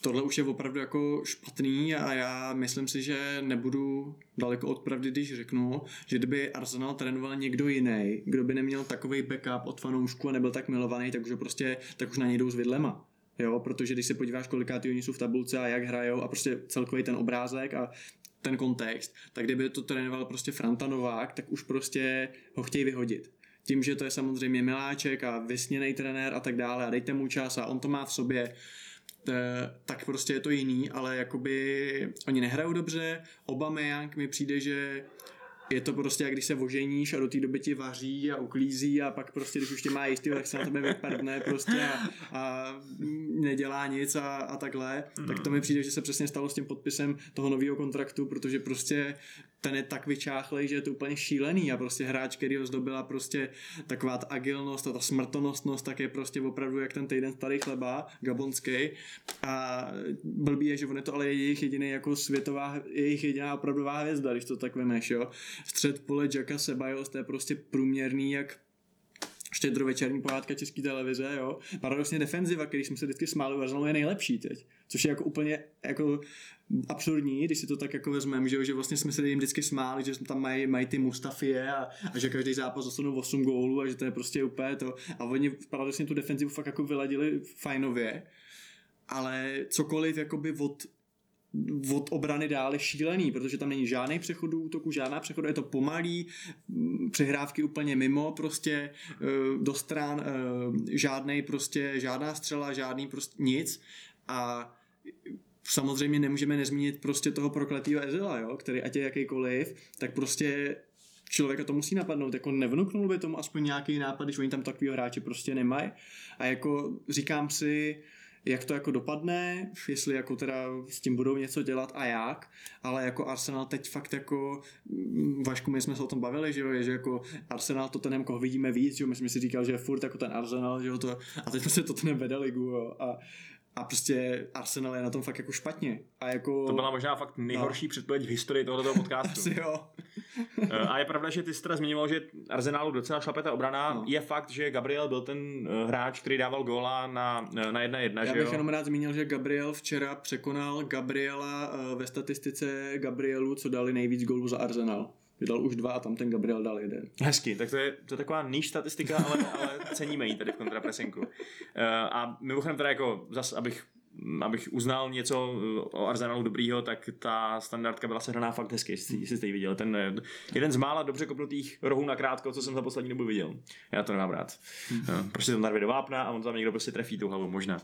tohle už je opravdu jako špatný a já myslím si, že nebudu daleko od pravdy, když řeknu, že kdyby Arsenal trénoval někdo jiný, kdo by neměl takový backup od fanoušku a nebyl tak milovaný, tak už, prostě, tak už na něj jdou s vidlema. Jo, protože když se podíváš, kolikátý oni jsou v tabulce a jak hrajou a prostě celkový ten obrázek a ten kontext, tak kdyby to trénoval prostě Franta Novák, tak už prostě ho chtějí vyhodit tím, že to je samozřejmě miláček a vysněný trenér a tak dále a dejte mu čas a on to má v sobě, tak prostě je to jiný, ale jakoby oni nehrajou dobře, Young mi přijde, že je to prostě, jak když se oženíš a do té doby ti vaří a uklízí a pak prostě, když už tě má jistý, tak se na tebe vypadne prostě a, a nedělá nic a, a takhle, mm. tak to mi přijde, že se přesně stalo s tím podpisem toho nového kontraktu, protože prostě ten je tak vyčáchlej, že je to úplně šílený a prostě hráč, který ho zdobila prostě taková ta agilnost a ta smrtonostnost, tak je prostě opravdu jak ten týden starý chleba, gabonský a blbý je, že on je to ale je jejich jediný jako světová, jejich jediná opravdová hvězda, když to tak vemeš, jo. Střed pole Jacka Sebajos, to je prostě průměrný jak štědrovečerní pohádka české televize, jo. Paradoxně defenziva, který jsme se vždycky smáli, Arsenalu je nejlepší teď. Což je jako úplně jako absurdní, když si to tak jako vezmeme, že, že vlastně jsme se jim vždycky smáli, že tam mají, mají ty Mustafie a, a, že každý zápas dostanou 8 gólů a že to je prostě úplně to. A oni paradoxně tu defenzivu fakt jako vyladili fajnově, ale cokoliv jakoby od od obrany dále šílený, protože tam není žádný přechod útoku, žádná přechod, je to pomalý, mm, přehrávky úplně mimo, prostě eh, do stran, eh, žádný prostě, žádná střela, žádný prostě nic a samozřejmě nemůžeme nezmínit prostě toho prokletého Ezila, jo, který ať je jakýkoliv, tak prostě člověka to musí napadnout, jako nevnuknul by tomu aspoň nějaký nápad, když oni tam takový hráče prostě nemají. A jako říkám si, jak to jako dopadne, jestli jako teda s tím budou něco dělat a jak, ale jako Arsenal teď fakt jako, mm, Vašku, my jsme se o tom bavili, že jo, je, že jako Arsenal to ten koho vidíme víc, že jo, my jsme si říkali, že je furt jako ten Arsenal, že jo, to, a teď se to ten vede ligu, jo, a a prostě Arsenal je na tom fakt jako špatně. A jako... To byla možná fakt nejhorší no. předpověď v historii tohoto podcastu. Asi jo. Eh, a je pravda, že ty jsi teda zmiňoval, že Arsenalu docela šlape ta obrana. No. Je fakt, že Gabriel byl ten eh, hráč, který dával góla na, na jedna jedna, Já že bych jo? jenom rád zmínil, že Gabriel včera překonal Gabriela eh, ve statistice Gabrielu, co dali nejvíc gólů za Arsenal vydal už dva a tam ten Gabriel dal jeden. Hezky, tak to je, to je taková níž statistika, ale, ale ceníme ji tady v kontrapresinku. Uh, a mimochodem teda jako zas, abych abych uznal něco eh, o Arsenalu dobrýho, tak ta standardka byla sehraná fakt hezky, jestli, jste ji viděl. Ten eh, jeden z mála dobře kopnutých rohů na krátko, co jsem za poslední dobu viděl. Já to nemám rád. Hmm. Prostě to narvě do vápna a on tam někdo prostě trefí tu hlavu, možná.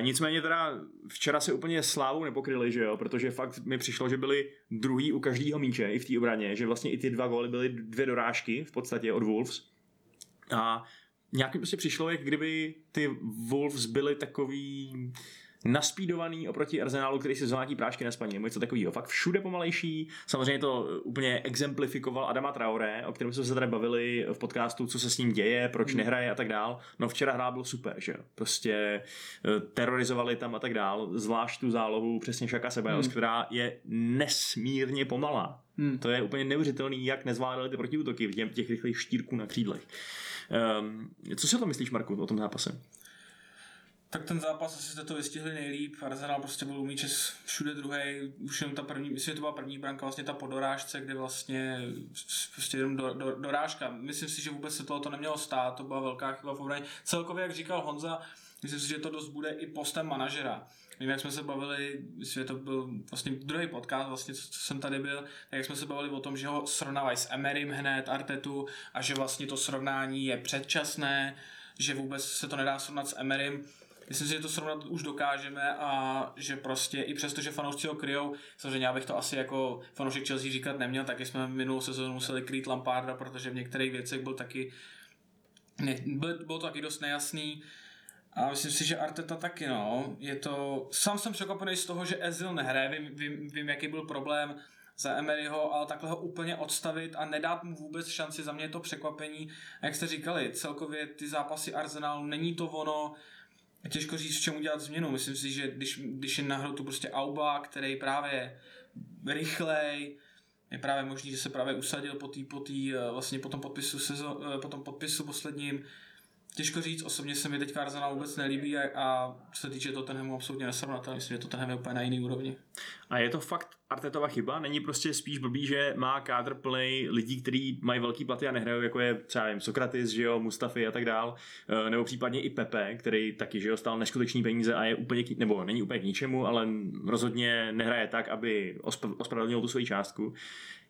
Nicméně teda včera se úplně slávou nepokryli, že jo, protože fakt mi přišlo, že byli druhý u každého míče i v té obraně, že vlastně i ty dva góly byly dvě dorážky v podstatě od Wolves. A nějak mi prostě přišlo, jak kdyby ty Wolves byly takový naspídovaný oproti Arsenálu, který si zvládí prášky na spaní, nebo něco takového. Fakt všude pomalejší. Samozřejmě to úplně exemplifikoval Adama Traore, o kterém jsme se tady bavili v podcastu, co se s ním děje, proč hmm. nehraje a tak dál. No včera hrál byl super, že Prostě eh, terorizovali tam a tak dál, zvlášť tu zálohu přesně Šaka Sebajos, hmm. která je nesmírně pomalá. Hmm. To je úplně neuvěřitelný, jak nezvládali ty protiútoky v těch rychlých štírků na křídlech. Um, co si to myslíš, Marku, o tom zápase? Tak ten zápas asi jste to vystihli nejlíp. Arsenal prostě byl umíčes všude druhý. Už jenom ta první, myslím, že to byla první branka, vlastně ta podorážce, kde vlastně prostě jenom do, do, dorážka. Myslím si, že vůbec se tohoto nemělo stát, to byla velká chyba v obraně. Celkově, jak říkal Honza, myslím si, že to dost bude i postem manažera. Vím, jak jsme se bavili, myslím, že to byl vlastně druhý podcast, vlastně, co, co jsem tady byl, tak jak jsme se bavili o tom, že ho srovnávají s Emerym hned, Artetu, a že vlastně to srovnání je předčasné, že vůbec se to nedá srovnat s Emerym Myslím si, že to srovnat už dokážeme a že prostě i přesto, že fanoušci ho kryjou, samozřejmě já bych to asi jako fanoušek Chelsea říkat neměl, taky jsme minulou sezónu museli krýt Lamparda, protože v některých věcech byl taky ne, byl, byl to taky dost nejasný. A myslím si, že Arteta taky, no. Je to... Sám jsem překvapený z toho, že Ezil nehraje. Vím, vím, vím, jaký byl problém za Emeryho, ale takhle ho úplně odstavit a nedát mu vůbec šanci, za mě je to překvapení. A jak jste říkali, celkově ty zápasy Arsenalu, není to ono, těžko říct, v čem udělat změnu. Myslím si, že když, když je na hru tu prostě Auba, který právě rychlej, je právě možný, že se právě usadil po, tý, po, tý, eh, vlastně po tom podpisu, sezon, eh, po tom podpisu posledním, Těžko říct, osobně se mi teďka Arsenal vůbec nelíbí a, a co se týče Tottenhamu absolutně nesrovnatelný, myslím, že Tottenham je úplně na jiný úrovni. A je to fakt Artetova chyba? Není prostě spíš blbý, že má kádr plný lidí, kteří mají velký platy a nehrají, jako je třeba jim Sokratis, že jo, Mustafi a tak dál, e, nebo případně i Pepe, který taky, že jo, stál neskutečný peníze a je úplně, nebo není úplně k ničemu, ale rozhodně nehraje tak, aby ospravedlnil tu svoji částku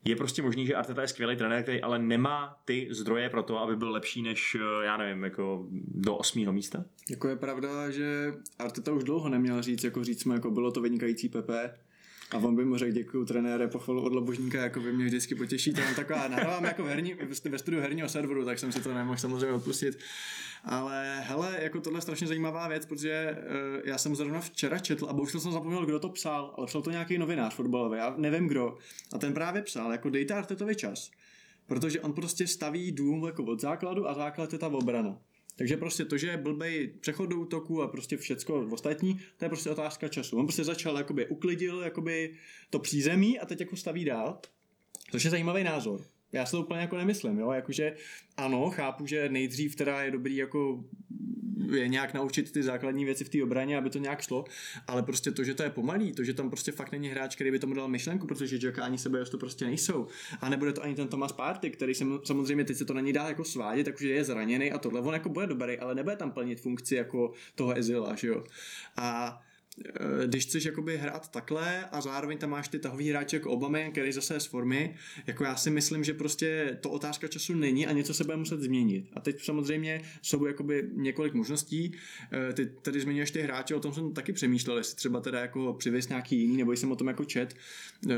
je prostě možný, že Arteta je skvělý trenér, který ale nemá ty zdroje pro to, aby byl lepší než, eh, já nevím, jako do osmého místa? Jako je pravda, že Arteta už dlouho neměl říct, jako říct mu, jako bylo to vynikající Pepe, a on by mu řekl, děkuji trenére, pochvalu od Lobožníka, jako by mě vždycky potěší. Je taková, nahrávám jako herní, ve studiu herního serveru, tak jsem si to nemohl samozřejmě odpustit. Ale hele, jako tohle je strašně zajímavá věc, protože uh, já jsem zrovna včera četl a bohužel jsem zapomněl, kdo to psal, ale psal to nějaký novinář fotbalový, já nevím kdo. A ten právě psal, jako dejte Artetovi čas. Protože on prostě staví dům jako od základu a základ je ta obrana. Takže prostě to, že je blbej přechod do útoku a prostě všecko ostatní, to je prostě otázka času. On prostě začal, jakoby uklidil jakoby to přízemí a teď jako staví dál. Což je zajímavý názor. Já se to úplně jako nemyslím, jo, jakože ano, chápu, že nejdřív teda je dobrý jako je nějak naučit ty základní věci v té obraně, aby to nějak šlo, ale prostě to, že to je pomalý, to, že tam prostě fakt není hráč, který by tomu dal myšlenku, protože Jacka ani sebe to prostě nejsou. A nebude to ani ten Thomas Party, který se samozřejmě teď se to na ní dá jako svádět, takže je zraněný a tohle. On jako bude dobrý, ale nebude tam plnit funkci jako toho Ezila, že jo. A když chceš jakoby hrát takhle a zároveň tam máš ty tahový hráče jako Obama, který zase je z formy, jako já si myslím, že prostě to otázka času není a něco se bude muset změnit. A teď samozřejmě jsou jakoby několik možností. Eh, ty tady zmiňuješ ty hráče, o tom jsem taky přemýšlel, jestli třeba teda jako přivést nějaký jiný, nebo jsem o tom jako čet. Eh,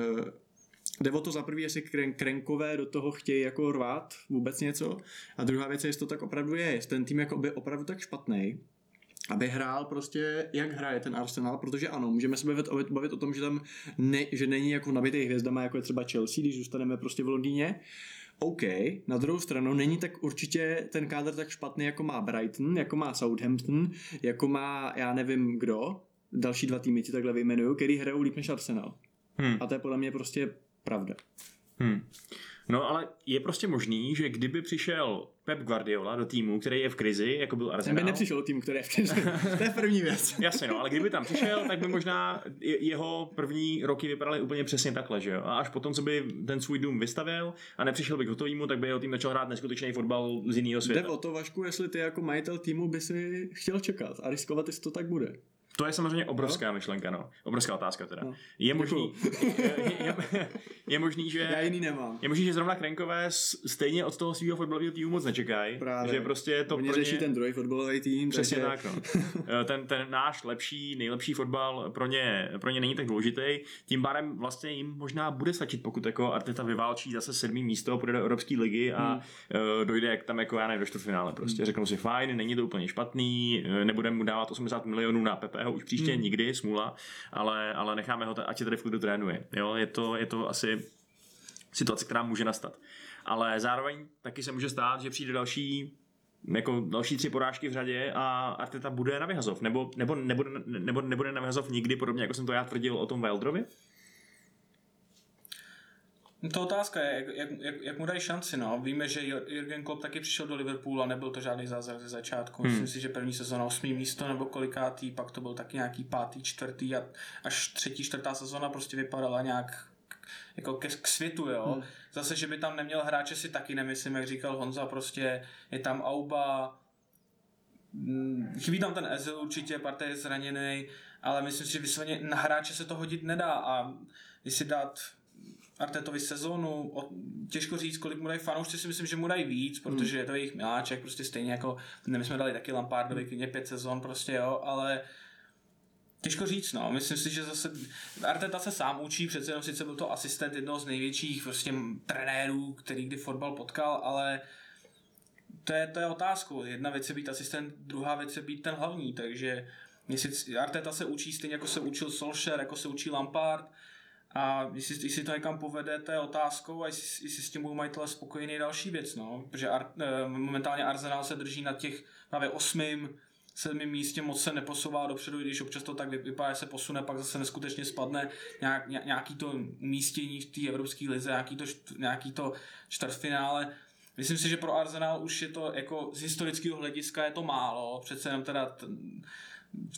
jde o to za prvý, jestli krenkové do toho chtějí jako rvát vůbec něco. A druhá věc je, jestli to tak opravdu je, jestli ten tým jako by opravdu tak špatný, aby hrál prostě, jak hraje ten Arsenal, protože ano, můžeme se bavit, bavit o tom, že tam ne, že není jako nabitý hvězdama, jako je třeba Chelsea, když zůstaneme prostě v Londýně, OK, na druhou stranu není tak určitě ten kádr tak špatný, jako má Brighton, jako má Southampton, jako má, já nevím kdo, další dva týmy ti takhle vyjmenuju, který hrajou líp než Arsenal. Hmm. A to je podle mě prostě pravda. Hmm. No ale je prostě možný, že kdyby přišel Pep Guardiola do týmu, který je v krizi, jako byl Arsenal. Ten by nepřišel do týmu, který je v krizi. to je první věc. Jasně, no, ale kdyby tam přišel, tak by možná jeho první roky vypadaly úplně přesně takhle, že jo. A až potom, co by ten svůj dům vystavil a nepřišel by k hotovýmu, tak by jeho tým začal hrát neskutečný fotbal z jiného světa. Jde o to, Vašku, jestli ty jako majitel týmu by si chtěl čekat a riskovat, jestli to tak bude. To je samozřejmě obrovská myšlenka, no. Obrovská otázka teda. No. Je možný, je, je, je, možný, že... Já jiný nemám. Je možný, že zrovna Krenkové stejně od toho svého fotbalového týmu moc nečekají. Právě. Že prostě to Oni pro řeší ně... ten druhý fotbalový tým. Přesně takže... tak, no. Eh, ten, ten náš lepší, nejlepší fotbal pro ně, pro ně není tak důležitý. Tím pádem vlastně jim možná bude stačit, pokud jako Arteta vyválčí zase sedmý místo, půjde do Evropské ligy a Hmm. hmm. dojde jak tam jako já nevím, do čtvrtfinále. Prostě hmm. řeknou si fajn, není to úplně špatný, eh, nebudeme mu dávat 80 milionů na PPH už příště Hmm. nikdy, smůla, ale, ale necháme ho, ať se tady v klidu trénuje. Jo, je to, je to asi situace, která může nastat. Ale zároveň taky se může stát, že přijde další jako další tři porážky v řadě a Arteta bude na vyhazov. Nebo, nebo, nebude, nebo nebude na vyhazov nikdy, podobně jako jsem to já tvrdil o tom Wildrovi. To otázka je, jak, jak, jak, jak mu dají šanci, no. Víme, že Jurgen Klopp taky přišel do Liverpoolu a nebyl to žádný zázrak ze začátku. Hmm. Myslím si, že první sezóna osmý místo nebo kolikátý, pak to byl taky nějaký pátý, čtvrtý a až třetí, čtvrtá sezóna prostě vypadala nějak jako ke, k světu, jo. Hmm. Zase, že by tam neměl hráče si taky nemyslím, jak říkal Honza, prostě je tam Auba, mm, chybí tam ten Ezil určitě, Partey je zraněný, ale myslím si, že vysloveně na hráče se to hodit nedá a jestli dát Artetovi sezónu, o, těžko říct, kolik mu dají fanoušci, si myslím, že mu dají víc, protože je to jejich miláček, prostě stejně jako, ne, my jsme dali taky Lampardovi klidně pět sezon, prostě jo, ale Těžko říct, no. Myslím si, že zase Arteta se sám učí, přece jenom sice byl to asistent jednoho z největších prostě trenérů, který kdy fotbal potkal, ale to je, to je otázkou. Jedna věc je být asistent, druhá věc je být ten hlavní, takže jestli Arteta se učí stejně jako se učil Solskjaer, jako se učí Lampard a jestli, jestli to někam povede, to je otázkou a jestli, jestli s tím budou majitelé spokojení je další věc, no. Protože Ar, eh, momentálně Arsenal se drží na těch právě osmým, sedmým místě moc se neposouvá dopředu, když občas to tak vy- vypadá, že se posune, pak zase neskutečně spadne nějak, ně- nějaký to umístění v té evropské lize, nějaký to, nějaký to čtvrtfinále. Myslím si, že pro Arsenal už je to jako z historického hlediska je to málo, přece jenom teda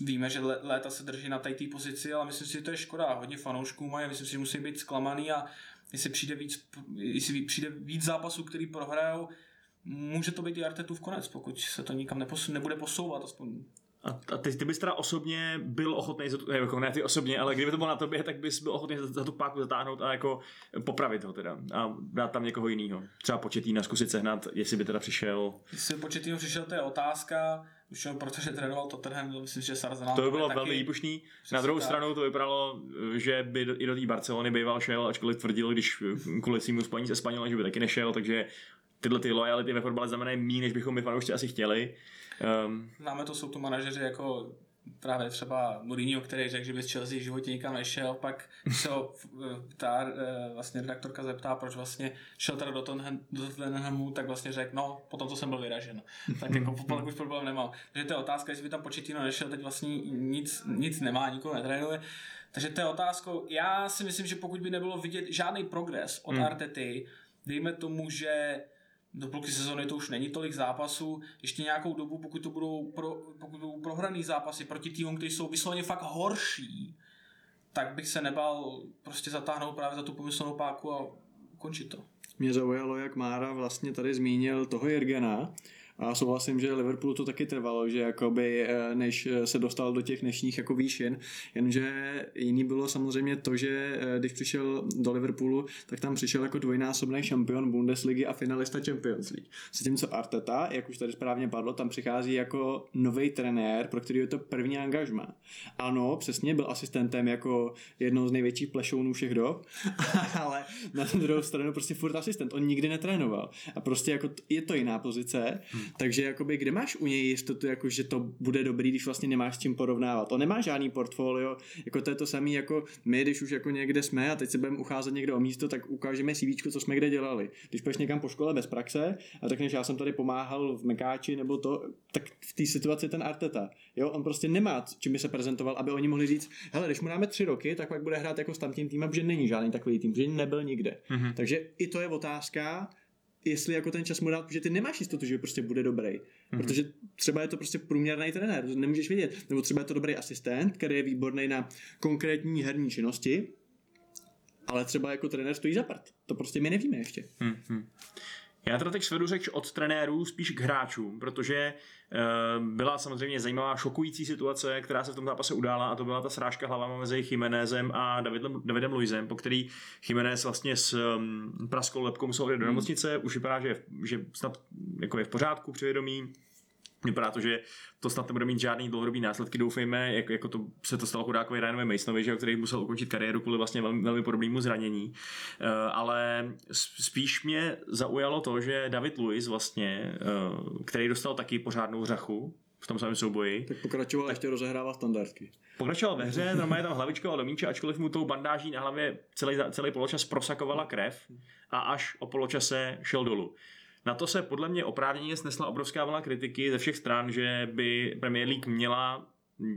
víme, že léta se drží na té pozici, ale myslím si, že to je škoda. Hodně fanoušků mají, myslím si, že musí být zklamaný a jestli přijde víc, jestli přijde víc zápasů, který prohrajou, může to být i Artetův konec, pokud se to nikam neposu, nebude posouvat, aspoň A, a ty, ty bys teda osobně byl ochotný, za tu, ne, jako ne ty osobně, ale kdyby to bylo na tobě, tak bys byl ochotný za, za tu páku zatáhnout a jako popravit ho teda a dát tam někoho jiného. Třeba početý zkusit sehnat, jestli by teda přišel. Jestli početýho přišel, to je otázka. Už protože trénoval Tottenham, myslím, že s Arsenalem To by bylo velmi výbušný. Na druhou tak. stranu to vypadalo, že by do, i do té Barcelony býval šel, ačkoliv tvrdil, když kvůli svým spojení se Španělem, že by taky nešel, takže tyhle ty lojality ve fotbale znamenají méně, než bychom my fanoušci asi chtěli. Um, Známe to, jsou tu manažeři jako právě třeba Mourinho, který řekl, že by z Chelsea v životě nikam nešel, pak se ho eh, ta eh, vlastně redaktorka zeptá, proč vlastně šel teda do Tottenham- do Tottenhamu, tak vlastně řekl, no, potom to jsem byl vyražen. Tak jako pak už problém nemal. Takže to je otázka, jestli by tam Početino nešel, teď vlastně nic, nic nemá, nikoho netrénuje. Takže to je otázkou. Já si myslím, že pokud by nebylo vidět žádný progres od Hmm. Artety, dejme tomu, že do půlky sezóny to už není tolik zápasů, ještě nějakou dobu, pokud to budou, pro, pokud budou prohraný zápasy proti týmům, kteří jsou vysloveně fakt horší, tak bych se nebal prostě zatáhnout právě za tu pomyslnou páku a ukončit to. Mě zaujalo, jak Mára vlastně tady zmínil toho Jirgena, a souhlasím, že Liverpoolu to taky trvalo, že jakoby, eh, než se dostal do těch dnešních jako výšin, jenže jiný bylo samozřejmě to, že eh, když přišel do Liverpoolu, tak tam přišel jako dvojnásobný šampion Bundesligy a finalista Champions League. Co Arteta, jak už tady správně padlo, tam přichází jako nový trenér, pro který je to první angažma. Ano, přesně, byl asistentem jako jednou z největších plešounů všech dob, ale na druhou stranu prostě furt asistent, on nikdy netrénoval. A prostě jako je to jiná pozice, hmm. Takže jakoby kde máš u něj jistotu, jako že to bude dobrý, když vlastně nemáš s čím porovnávat. On nemá žádný portfolio, jako to je to samé jako my, když už jako někde jsme a teď se budeme ucházet někde o místo, tak ukážeme CV, co jsme kde dělali. Když půjdeš někam po škole bez praxe a řekneš, já jsem tady pomáhal v Mekáči nebo to, tak v té situaci ten Arteta, jo, on prostě nemá čím by se prezentoval, aby oni mohli říct, hele, když mu dáme tři roky, tak pak bude hrát jako s tamtím týmem, protože není žádný takový tým, protože nebyl nikde. Mhm. Takže i to je otázka, jestli jako ten čas mu dát, protože ty nemáš jistotu, že prostě bude dobrý. Mhm. Protože třeba je to prostě průměrný trenér, to nemůžeš vědět. Nebo třeba je to dobrý asistent, který je výborný na konkrétní herní činnosti, ale třeba jako trenér stojí za prd. To prostě my nevíme ještě. Hmm, hmm. Já teda teď svedu řeč od trenérů spíš k hráčům, protože uh, byla samozřejmě zajímavá šokující situace, která se v tom zápase udála a to byla ta srážka hlavama mezi Chimenezem a Davidem, Davidem Luizem, po který Chimenez vlastně s um, praskou lepkou musel do nemocnice, už vypadá, že, že snad jako je v pořádku přivědomí, Vypadá to, že to snad nebude mít žádný dlouhodobý následky, doufejme, jako, jako to se to stalo chudákovi Ryanovi Masonovi, že, který musel ukončit kariéru kvůli vlastně velmi, velmi podobnému zranění. Uh, ale spíš mě zaujalo to, že David Luiz vlastně, uh, který dostal taky pořádnou řachu, v tom samém souboji. Tak pokračoval, tak ještě rozehrával standardky. Pokračoval ve hře, normálně tam hlavičkoval do míče, ačkoliv mu tou bandáží na hlavě celý, celý poločas prosakovala krev a až o poločase šel dolů. Na to se podle mě oprávněně snesla obrovská vlna kritiky ze všech stran, že by Premier League měla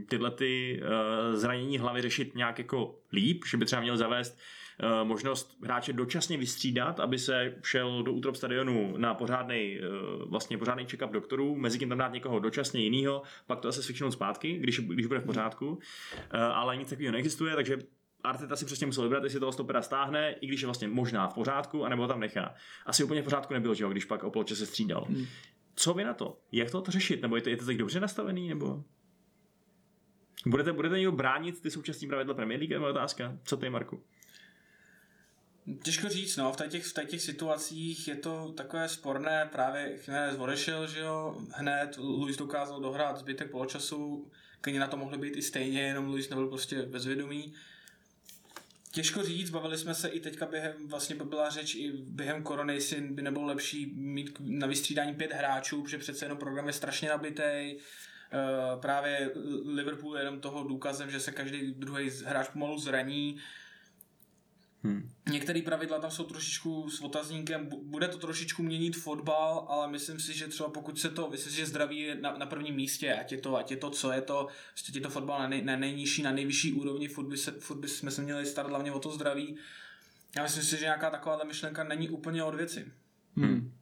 tyhle ty uh, zranění hlavy řešit nějak jako líp, že by třeba měl zavést uh, možnost hráče dočasně vystřídat, aby se šel do útrop stadionu na pořádný uh, vlastně pořádný check-up doktorů, mezi tím tam dát někoho dočasně jinýho, pak to asi svičnout zpátky, když, když bude v pořádku, ale nic takového neexistuje, takže Arteta si přesně musel vybrat, jestli toho stopera stáhne, i když je vlastně možná v pořádku, anebo ho tam nechá. Asi úplně v pořádku nebyl, že jo, když pak o poloče se střídal. Hmm. Co vy na to? Jak to, to řešit? Nebo je to, je to tak dobře nastavený? Nebo budete, budete někdo bránit ty současní pravidla Premier League? Nebo otázka? Co ty, Marku? Těžko říct, no, v těch, v těch situacích je to takové sporné, právě Jiménez odešel, že jo, hned Luis dokázal dohrát zbytek poločasu, klidně na to mohli být i stejně, jenom Luis nebyl prostě bezvědomý. Těžko říct, bavili jsme se i teďka během, vlastně byla řeč i během korony, jestli by nebylo lepší mít na vystřídání pět hráčů, protože přece jenom program je strašně nabitý. Uh, právě Liverpool je jenom toho důkazem, že se každý druhý hráč pomalu zraní. Hmm. Některé pravidla tam jsou trošičku s otazníkem, bude to trošičku měnit fotbal, ale myslím si, že třeba pokud se to, myslím si, že zdraví je na, na prvním místě, ať je to, ať je to, co je to, prostě je to fotbal na, nej, na nejnižší, na nejvyšší úrovni, furt, by se, furt by jsme se měli starat hlavně o to zdraví. Já myslím si, že nějaká taková myšlenka není úplně od věci. Hmm.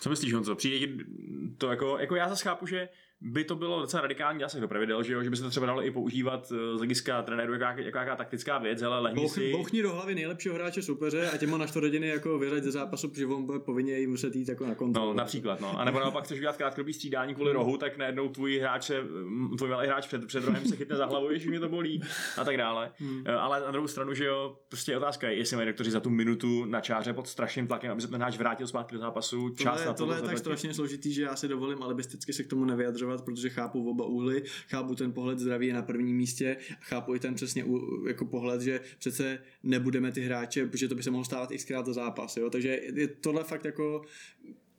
Co myslíš, Honzo? Přijde to jako, jako já zase chápu, že by to bylo docela radikální zásah do pravidel, že, jo? že by se to třeba dalo i používat eh, z hlediska trenéru jako, jako jaká taktická věc, ale lehni Bouch, si... Bouchni do hlavy nejlepšího hráče soupeře a těma na rodiny jako vyřadit ze zápasu, protože on bude povinně jim muset jít jako na kontrolu. No, například, no. A nebo naopak chceš udělat krátkodobý střídání kvůli rohu, tak najednou tvůj hráč se, mm, tvůj malý hráč před, před rohem se chytne za hlavu, že mě to bolí a tak dále. Hmm. Eh, ale na druhou stranu, že jo, prostě otázka je, jestli mají doktoři za tu minutu na čáře pod strašným tlakem, aby se ten hráč vrátil zpátky do zápasu. Čas tohle, na to, tohle je tak strašně složitý, že já si dovolím alibisticky se k tomu nevyjadřovat, protože chápu oba úhly, chápu ten pohled zdraví je na prvním místě, chápu i ten přesně jako pohled, že přece nebudeme ty hráče, protože to by se mohlo stávat i zkrát za zápas, jo? takže je tohle fakt jako,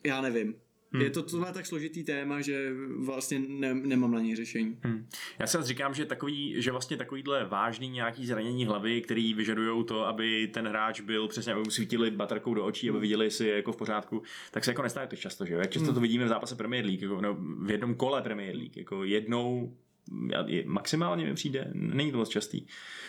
já nevím, Hmm. Je to tohle tak složitý téma, že vlastně ne, nemám na něj řešení. Hmm. Já si říkám, že takový, že vlastně takovýhle vážný nějaký zranění hlavy, který vyžadují to, aby ten hráč byl přesně, aby mu svítili baterkou do očí, aby viděli, jestli je jako v pořádku, tak se jako nestane to často, že jo? Jak často hmm. to vidíme v zápase Premier League, jako, no, v jednom kole Premier League, jako jednou maximálně mi přijde, není to moc častý.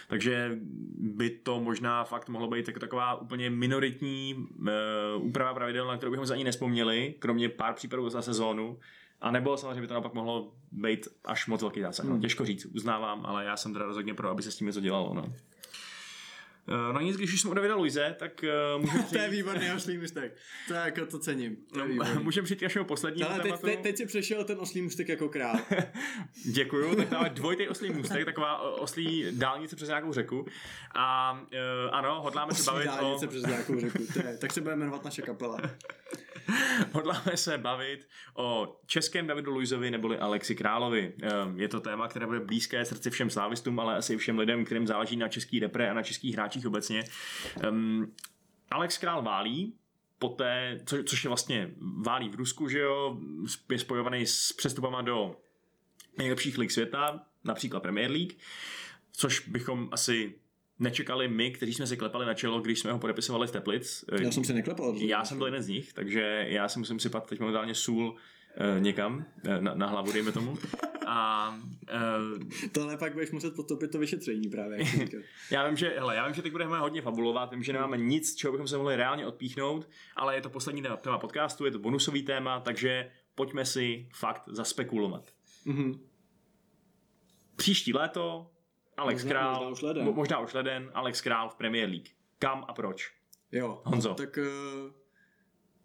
Takže by to možná fakt mohlo být jako taková úplně minoritní uh, úprava pravidel, na kterou bychom se ani nespomněli, kromě pár případů za sezónu. A nebo samozřejmě by to naopak mohlo být až moc velký zásah. No, hmm. těžko říct, uznávám, ale já jsem teda rozhodně pro, aby se s tím něco dělalo. No. Eh, no nic, když už jsme u Davida Luize, tak uh, můžeme přijít... to je výborný oslý můstek. To jako to cením. To no, můžeme přijít k našemu poslednímu Ale tématu. Teď, teď si přešel ten oslý můstek jako král. Děkuju, tak máme dvojitý oslý můstek, taková oslí dálnice přes nějakou řeku. A uh, ano, hodláme oslí se bavit dálnice o... přes nějakou řeku, to je, tak se bude jmenovat naše kapela. Hodláme se bavit o českém Davidu Luizovi neboli Alexi Královi. Ehm, je to téma, které bude blízké srdci všem slávistům, ale asi všem lidem, kterým záleží na český repre a na českých hráčích obecně. Ehm, Alex Král válí, poté, co, což je vlastně válí v Rusku, že jo, je spojovaný s přestupama do nejlepších lig světa, například Premier League, což bychom asi nečekali my, kteří jsme si klepali na čelo, když jsme ho podepisovali v Teplic. Já jsem si neklepal. Já jsem byl jeden z nich, takže já si musím sypat teď momentálně sůl uh, někam, uh, na, na hlavu, dejme tomu. A, uh, Tohle pak budeš muset potopit to vyšetření právě. já vím, že, hele, já vím, že teď budeme hodně fabulovat, vím, že nemáme nic, čeho bychom se mohli reálně odpíchnout, ale je to poslední téma, téma podcastu, je to bonusový téma, takže pojďme si fakt zaspekulovat. Mm-hmm. Příští léto Alex možná, Král, možná už, leden. možná už leden, Alex Král v Premier League. Kam a proč? Jo, Honzo. tak uh,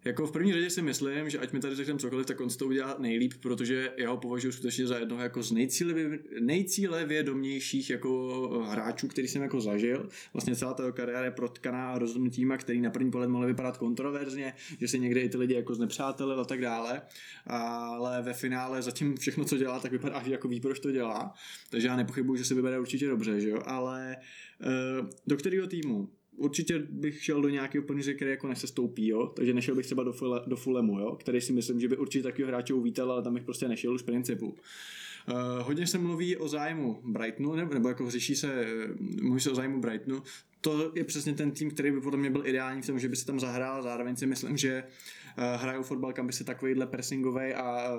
Jako v první řadě si myslím, že ať mi tady řekneme cokoliv, tak on si to udělá nejlíp, protože já ho považuji skutečně za jednoho jako z nejcílevědomějších jako hráčů, který jsem jako zažil. Vlastně celá ta kariéra je protkaná rozhodnutíma, který na první pohled mohly vypadat kontroverzně, že se někde i ty lidi jako znepřátelil a tak dále. Ale ve finále zatím všechno, co dělá, tak vypadá, jako ví, proč to dělá. Takže já nepochybuji, že se vybere určitě dobře, že jo? Ale uh, do kterého týmu? Určitě bych šel do nějakého plníře, který jako nesestoupí, jo? takže nešel bych třeba do, fule, do Fulemu, jo? který si myslím, že by určitě takového hráče uvítal, ale tam bych prostě nešel už z principu. Uh, hodně se mluví o zájmu Brightonu, nebo, nebo jako řeší se, mluví se o zájmu Brightonu. To je přesně ten tým, který by podle mě byl ideální v tom, že by se tam zahrál. Zároveň si myslím, že uh, hrajou fotbal, kam by se takovýhle pressingový a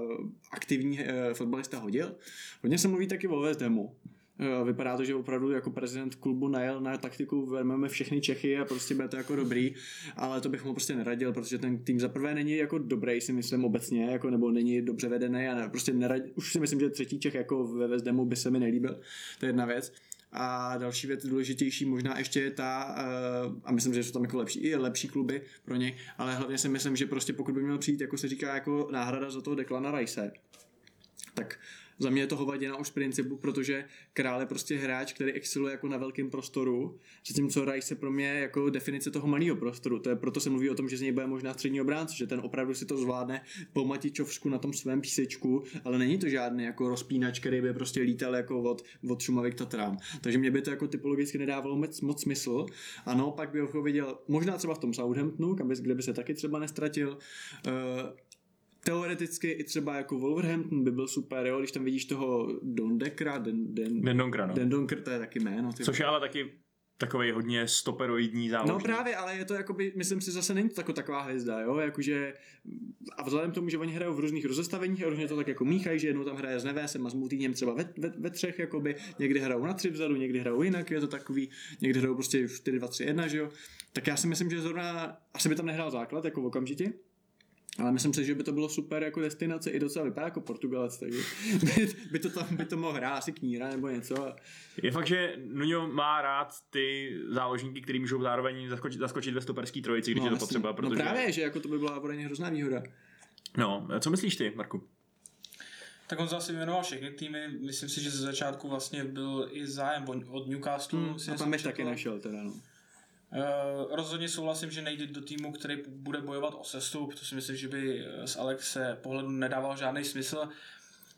aktivní fotbalista hodil. Hodně se mluví taky o West Hamu. Eh, vypadá to, že opravdu jako prezident klubu najel na taktiku, vezmeme všechny Čechy a prostě bude to jako dobrý, ale to bych mu prostě neradil, protože ten tým za prvé není jako dobrý, si myslím obecně, jako, nebo není dobře vedený a ne, prostě nerad, už si myslím, že třetí Čech jako ve Vezdemu by se mi nelíbil, to je jedna věc. A další věc důležitější možná ještě je ta, eh, a myslím, že jsou tam jako lepší, i lepší kluby pro něj, ale hlavně si myslím, že prostě pokud by měl přijít, jako se říká, jako náhrada za toho Declana Rice, tak za mě je to hovadina už principu, protože král je prostě hráč, který exceluje jako na velkém prostoru, zatímco Rice je pro mě jako definice toho malého prostoru. To je proto se mluví o tom, že z něj bude možná střední obránce, že ten opravdu si to zvládne po Matičovsku na tom svém písečku, ale není to žádný jako rozpínač, který by prostě lítal jako od, od Šumavy k Tatrám. Takže mě by to jako typologicky nedávalo moc, moc smysl. A pak bych ho viděl možná třeba v tom Southamptonu, kam by, kde by se taky třeba nestratil. Uh, teoreticky i třeba jako Wolverhampton by byl super, jo, když tam vidíš toho Dondekra, Den, Den, Dendonkra, no. Dendonker, to je taky jméno. Ty Což je ale taky takový hodně stoperoidní záložník. No právě, ale je to jakoby, myslím si, zase není to jako taková hvězda, jo, jakože a vzhledem k tomu, že oni hrajou v různých rozestaveních a různě to tak jako míchají, že jednou tam hraje s Nevesem a s Multíněm třeba ve, ve, ve, třech, jakoby, někdy hrajou na tři vzadu, někdy hrajou jinak, je to takový, někdy hrajou prostě 4, 2, 3, 1, že jo, tak já si myslím, že zrovna, asi by tam nehrál základ, jako okamžitě, ale myslím si, že by to bylo super jako destinace i docela vypadá jako Portugalec, takže by, by, to tam by to mohl hrát asi kníra nebo něco. Je fakt, že Nuno má rád ty záložníky, který můžou zároveň zaskočit, zaskočit ve stoperský trojici, když no, je to potřeba. No protože... No právě, že jako to by byla pro ně hrozná výhoda. No, co myslíš ty, Marku? Tak on zase jmenoval všechny týmy, myslím si, že ze začátku vlastně byl i zájem od Newcastle. Hmm, a tam taky našel teda, no. Uh, rozhodně souhlasím, že nejde do týmu, který bude bojovat o sestup, to si myslím, že by z Alexe pohledu nedával žádný smysl.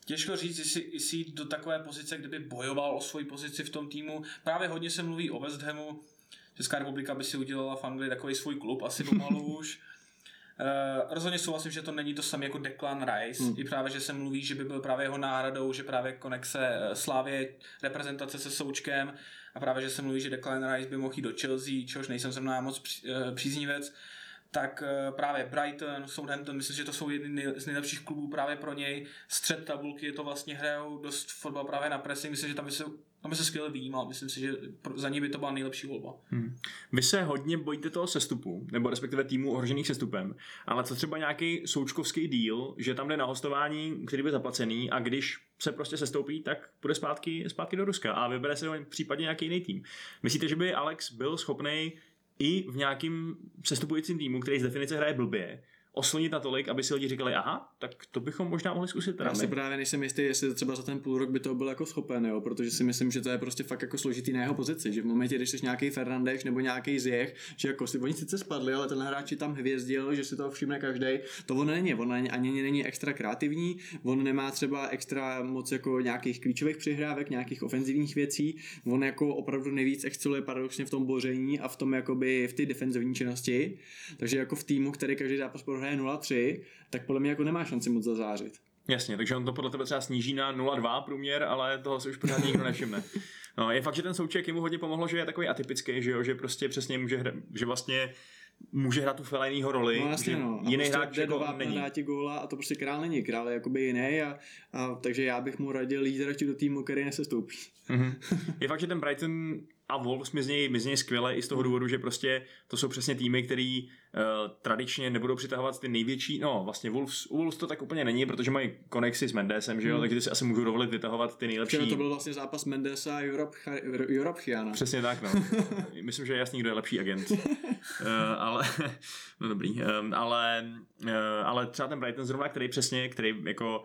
Těžko říct, jestli, jestli jít do takové pozice, kdyby bojoval o svoji pozici v tom týmu. Právě hodně se mluví o West Hamu, Česká republika by si udělala v Anglii takový svůj klub, asi pomalu už. Uh, rozhodně souhlasím, že to není to samé jako Declan Rice. Hmm. I právě, že se mluví, že by byl právě jeho náhradou, že právě konexe Slávě, reprezentace se Součkem a právě, že se mluví, že Declan Rice by mohl jít do Chelsea, čehož nejsem zrovna moc eh, příznivec, tak eh, právě Brighton, Southampton, myslím, že to jsou jedny z nejlepších klubů právě pro něj. Střed tabulky je to vlastně hrajou dost fotbal právě na pressing, myslím, že tam by se tam se skvěle výjímal. Myslím si, že za ní by to byla nejlepší volba. Hmm. Vy se hodně bojíte toho sestupu, nebo respektive týmu ohrožených sestupem, ale co třeba nějaký součkovský díl, že tam jde na hostování, který by zaplacený a když se prostě sestoupí, tak půjde zpátky, zpátky do Ruska a vybere se případně nějaký jiný tým. Myslíte, že by Alex byl schopný i v nějakým sestupujícím týmu, který z definice hraje blbě, oslnit natolik, aby si lidi říkali, aha, tak to bychom možná mohli zkusit. Já si právě nejsem jistý, jestli třeba za ten půl rok by to byl jako schopen, jo, protože si myslím, že to je prostě fakt jako složitý na jeho pozici, že v momentě, když jsi nějaký Fernandeš nebo nějaký Zjech, že jako si oni sice spadli, ale ten hráč tam hvězdil, že si to všimne každý, to on není, on ani, ani není extra kreativní, on nemá třeba extra moc jako nějakých klíčových přihrávek, nějakých ofenzivních věcí, on jako opravdu nejvíc exceluje paradoxně v tom boření a v tom jakoby v té defenzivní činnosti, takže jako v týmu, který každý zápas hraje 0,3, tak podle mě jako nemá šanci moc zazářit. Jasně, takže on to podle tebe třeba sníží na 0,2 průměr, ale toho si už pořád nikdo nevšimne. No, je fakt, že ten souček jemu hodně pomohlo, že je takový atypický, že jo, že prostě přesně může hrát, že vlastně může hrát tu Fellainýho roli, no, jasně, no. jiný prostě hráč jako není. Dá ti góla a to prostě král není, král je jakoby jiný a, a takže já bych mu radil jít radši do týmu, který nesestoupí. Mm-hmm. Je fakt, že ten Brighton a Wolves mi z něj, mi z něj skvěle i z toho důvodu, že prostě to jsou přesně týmy, který uh, tradičně nebudou přitahovat ty největší, no vlastně Wolves, u Wolves to tak úplně není, protože mají konexy s Mendesem, že jo, Hmm. takže ty si asi můžou dovolit vytahovat ty nejlepší. Včera to byl vlastně zápas Mendesa a Jorapchiana. Přesně tak, no. Myslím, že je jasný, kdo je lepší agent. uh, ale, no dobrý, um, ale, uh, ale třeba ten Brighton zrovna, který přesně, který jako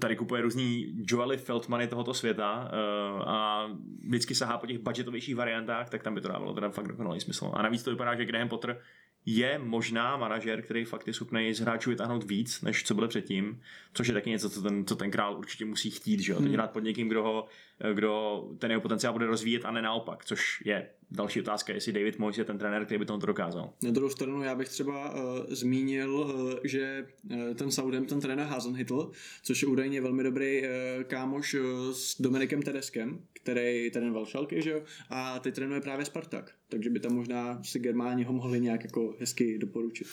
tady kupuje různý Joely Feldmany tohoto světa uh, a vždycky sahá po těch budgetovějších variantách, tak tam by to dávalo teda fakt dokonalý smysl. A navíc to vypadá, že Graham Potter je možná manažer, který fakt je schopný z hráčů vytáhnout víc, než co byly předtím, což je taky něco, co ten, co ten král určitě musí chtít, že jo? Teď Hmm. hrát pod někým, kdo, ho, kdo ten jeho potenciál bude rozvíjet a ne naopak, což je další otázka, jestli David Moyes je ten trenér, který by to dokázal. Na druhou stranu já bych třeba uh, zmínil, uh, že uh, ten Southampton trenér Hasenhytl, což je údajně velmi dobrý uh, kámoš uh, s Dominikem Tedeskem, který trénoval Schalke, že jo, a teď trénuje právě Spartak, takže by tam možná si Germáni ho mohli nějak jako hezky doporučit.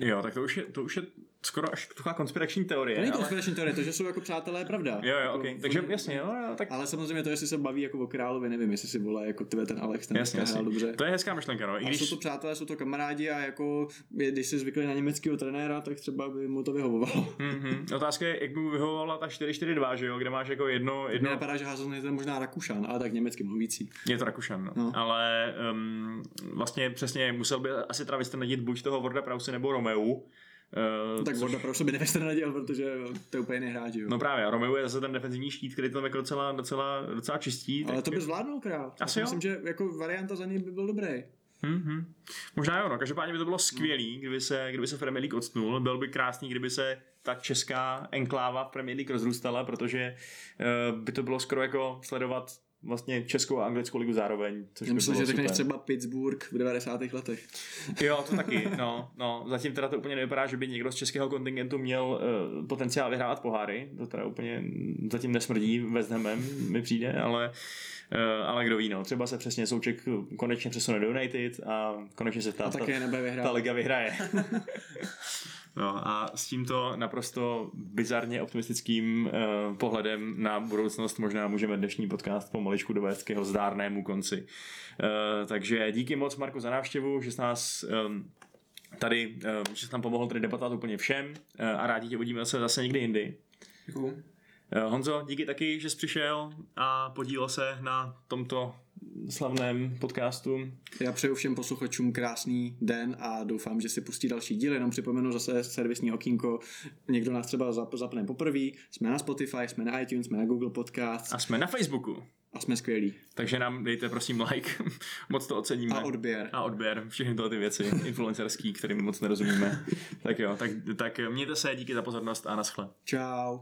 Jo, tak to už je, to už je skoro až taková konspirační teorie. To není ale... konspirační teorie, to, že jsou jako přátelé, pravda. Jo, jo, Jako, okay. takže jasně, jo, jo, tak Ale samozřejmě to, jestli se baví jako o královi, nevím, jestli si volá jako tebe ten Alex, ten jasně, jasně. dobře. To je hezká myšlenka, no. I A když... jsou to přátelé, jsou to kamarádi a jako, když jsi zvyklý na německého trenéra, tak třeba by mu to vyhovovalo. Mm-hmm. Otázka je, jak by mu vyhovovala ta 4-4-2, že jo, kde máš jako jedno, jedno... napadá, že Hazen je možná Rakušan, ale tak německy mluvící. Je to Rakušan, no. No. Ale um, vlastně přesně musel by asi vystranadit buď toho Vorda Prause nebo Romeu. Uh, tak což- Vorda pro sebe nevystrnadil, protože to je úplně nehráč, jo. No právě, a Romeu je zase ten defenzivní štít, který tam jako docela, docela, docela čistí. ale tak... to by zvládnul král. Asi jo. Myslím, že jako varianta za něj by byl dobrý. Mm-hmm. Možná jo, no. Každopádně by to bylo skvělý, kdyby se, kdyby se Premier League odstnul. Byl by krásný, kdyby se ta česká enkláva v Premier League rozrůstala, protože uh, by to bylo skoro jako sledovat vlastně českou a anglickou ligu zároveň. Což Já by myslím, bylo že řekneš super. třeba Pittsburgh v 90. letech. Jo, to taky, no, no. Zatím teda to úplně nevypadá, že by někdo z českého kontingentu měl uh, potenciál vyhrávat poháry. To teda úplně zatím nesmrdí West Hamem, mi přijde, ale, uh, ale kdo ví, no. Třeba se přesně Souček konečně přesune do United a konečně se ta, A ta, také ta vyhrát. liga vyhraje. No a s tímto naprosto bizarně optimistickým uh, pohledem na budoucnost možná můžeme dnešní podcast pomaličku dovést k jeho zdárnému konci. Uh, takže díky moc Marku za návštěvu, že jsi nás um, tady, um, že jsi nám pomohl tady debatovat úplně všem uh, a rádi tě uvidíme se zase někdy jindy. Děkuju. Uh, Honzo, díky taky, že jsi přišel a podílel se na tomto slavném podcastu. Já přeju všem posluchačům krásný den a doufám, že si pustí další díl. Jenom připomenu zase servisní okýnko. Někdo nás třeba zap- zapne poprvé. Jsme na Spotify, jsme na iTunes, jsme na Google Podcast A jsme na Facebooku, a jsme skvělí. takže nám dejte prosím like, moc to oceníme. A odběr. A odběr, všechny tyhle ty věci influencerský, kterým moc nerozumíme. tak jo, tak, tak mějte se, díky za pozornost a naschle. Čau.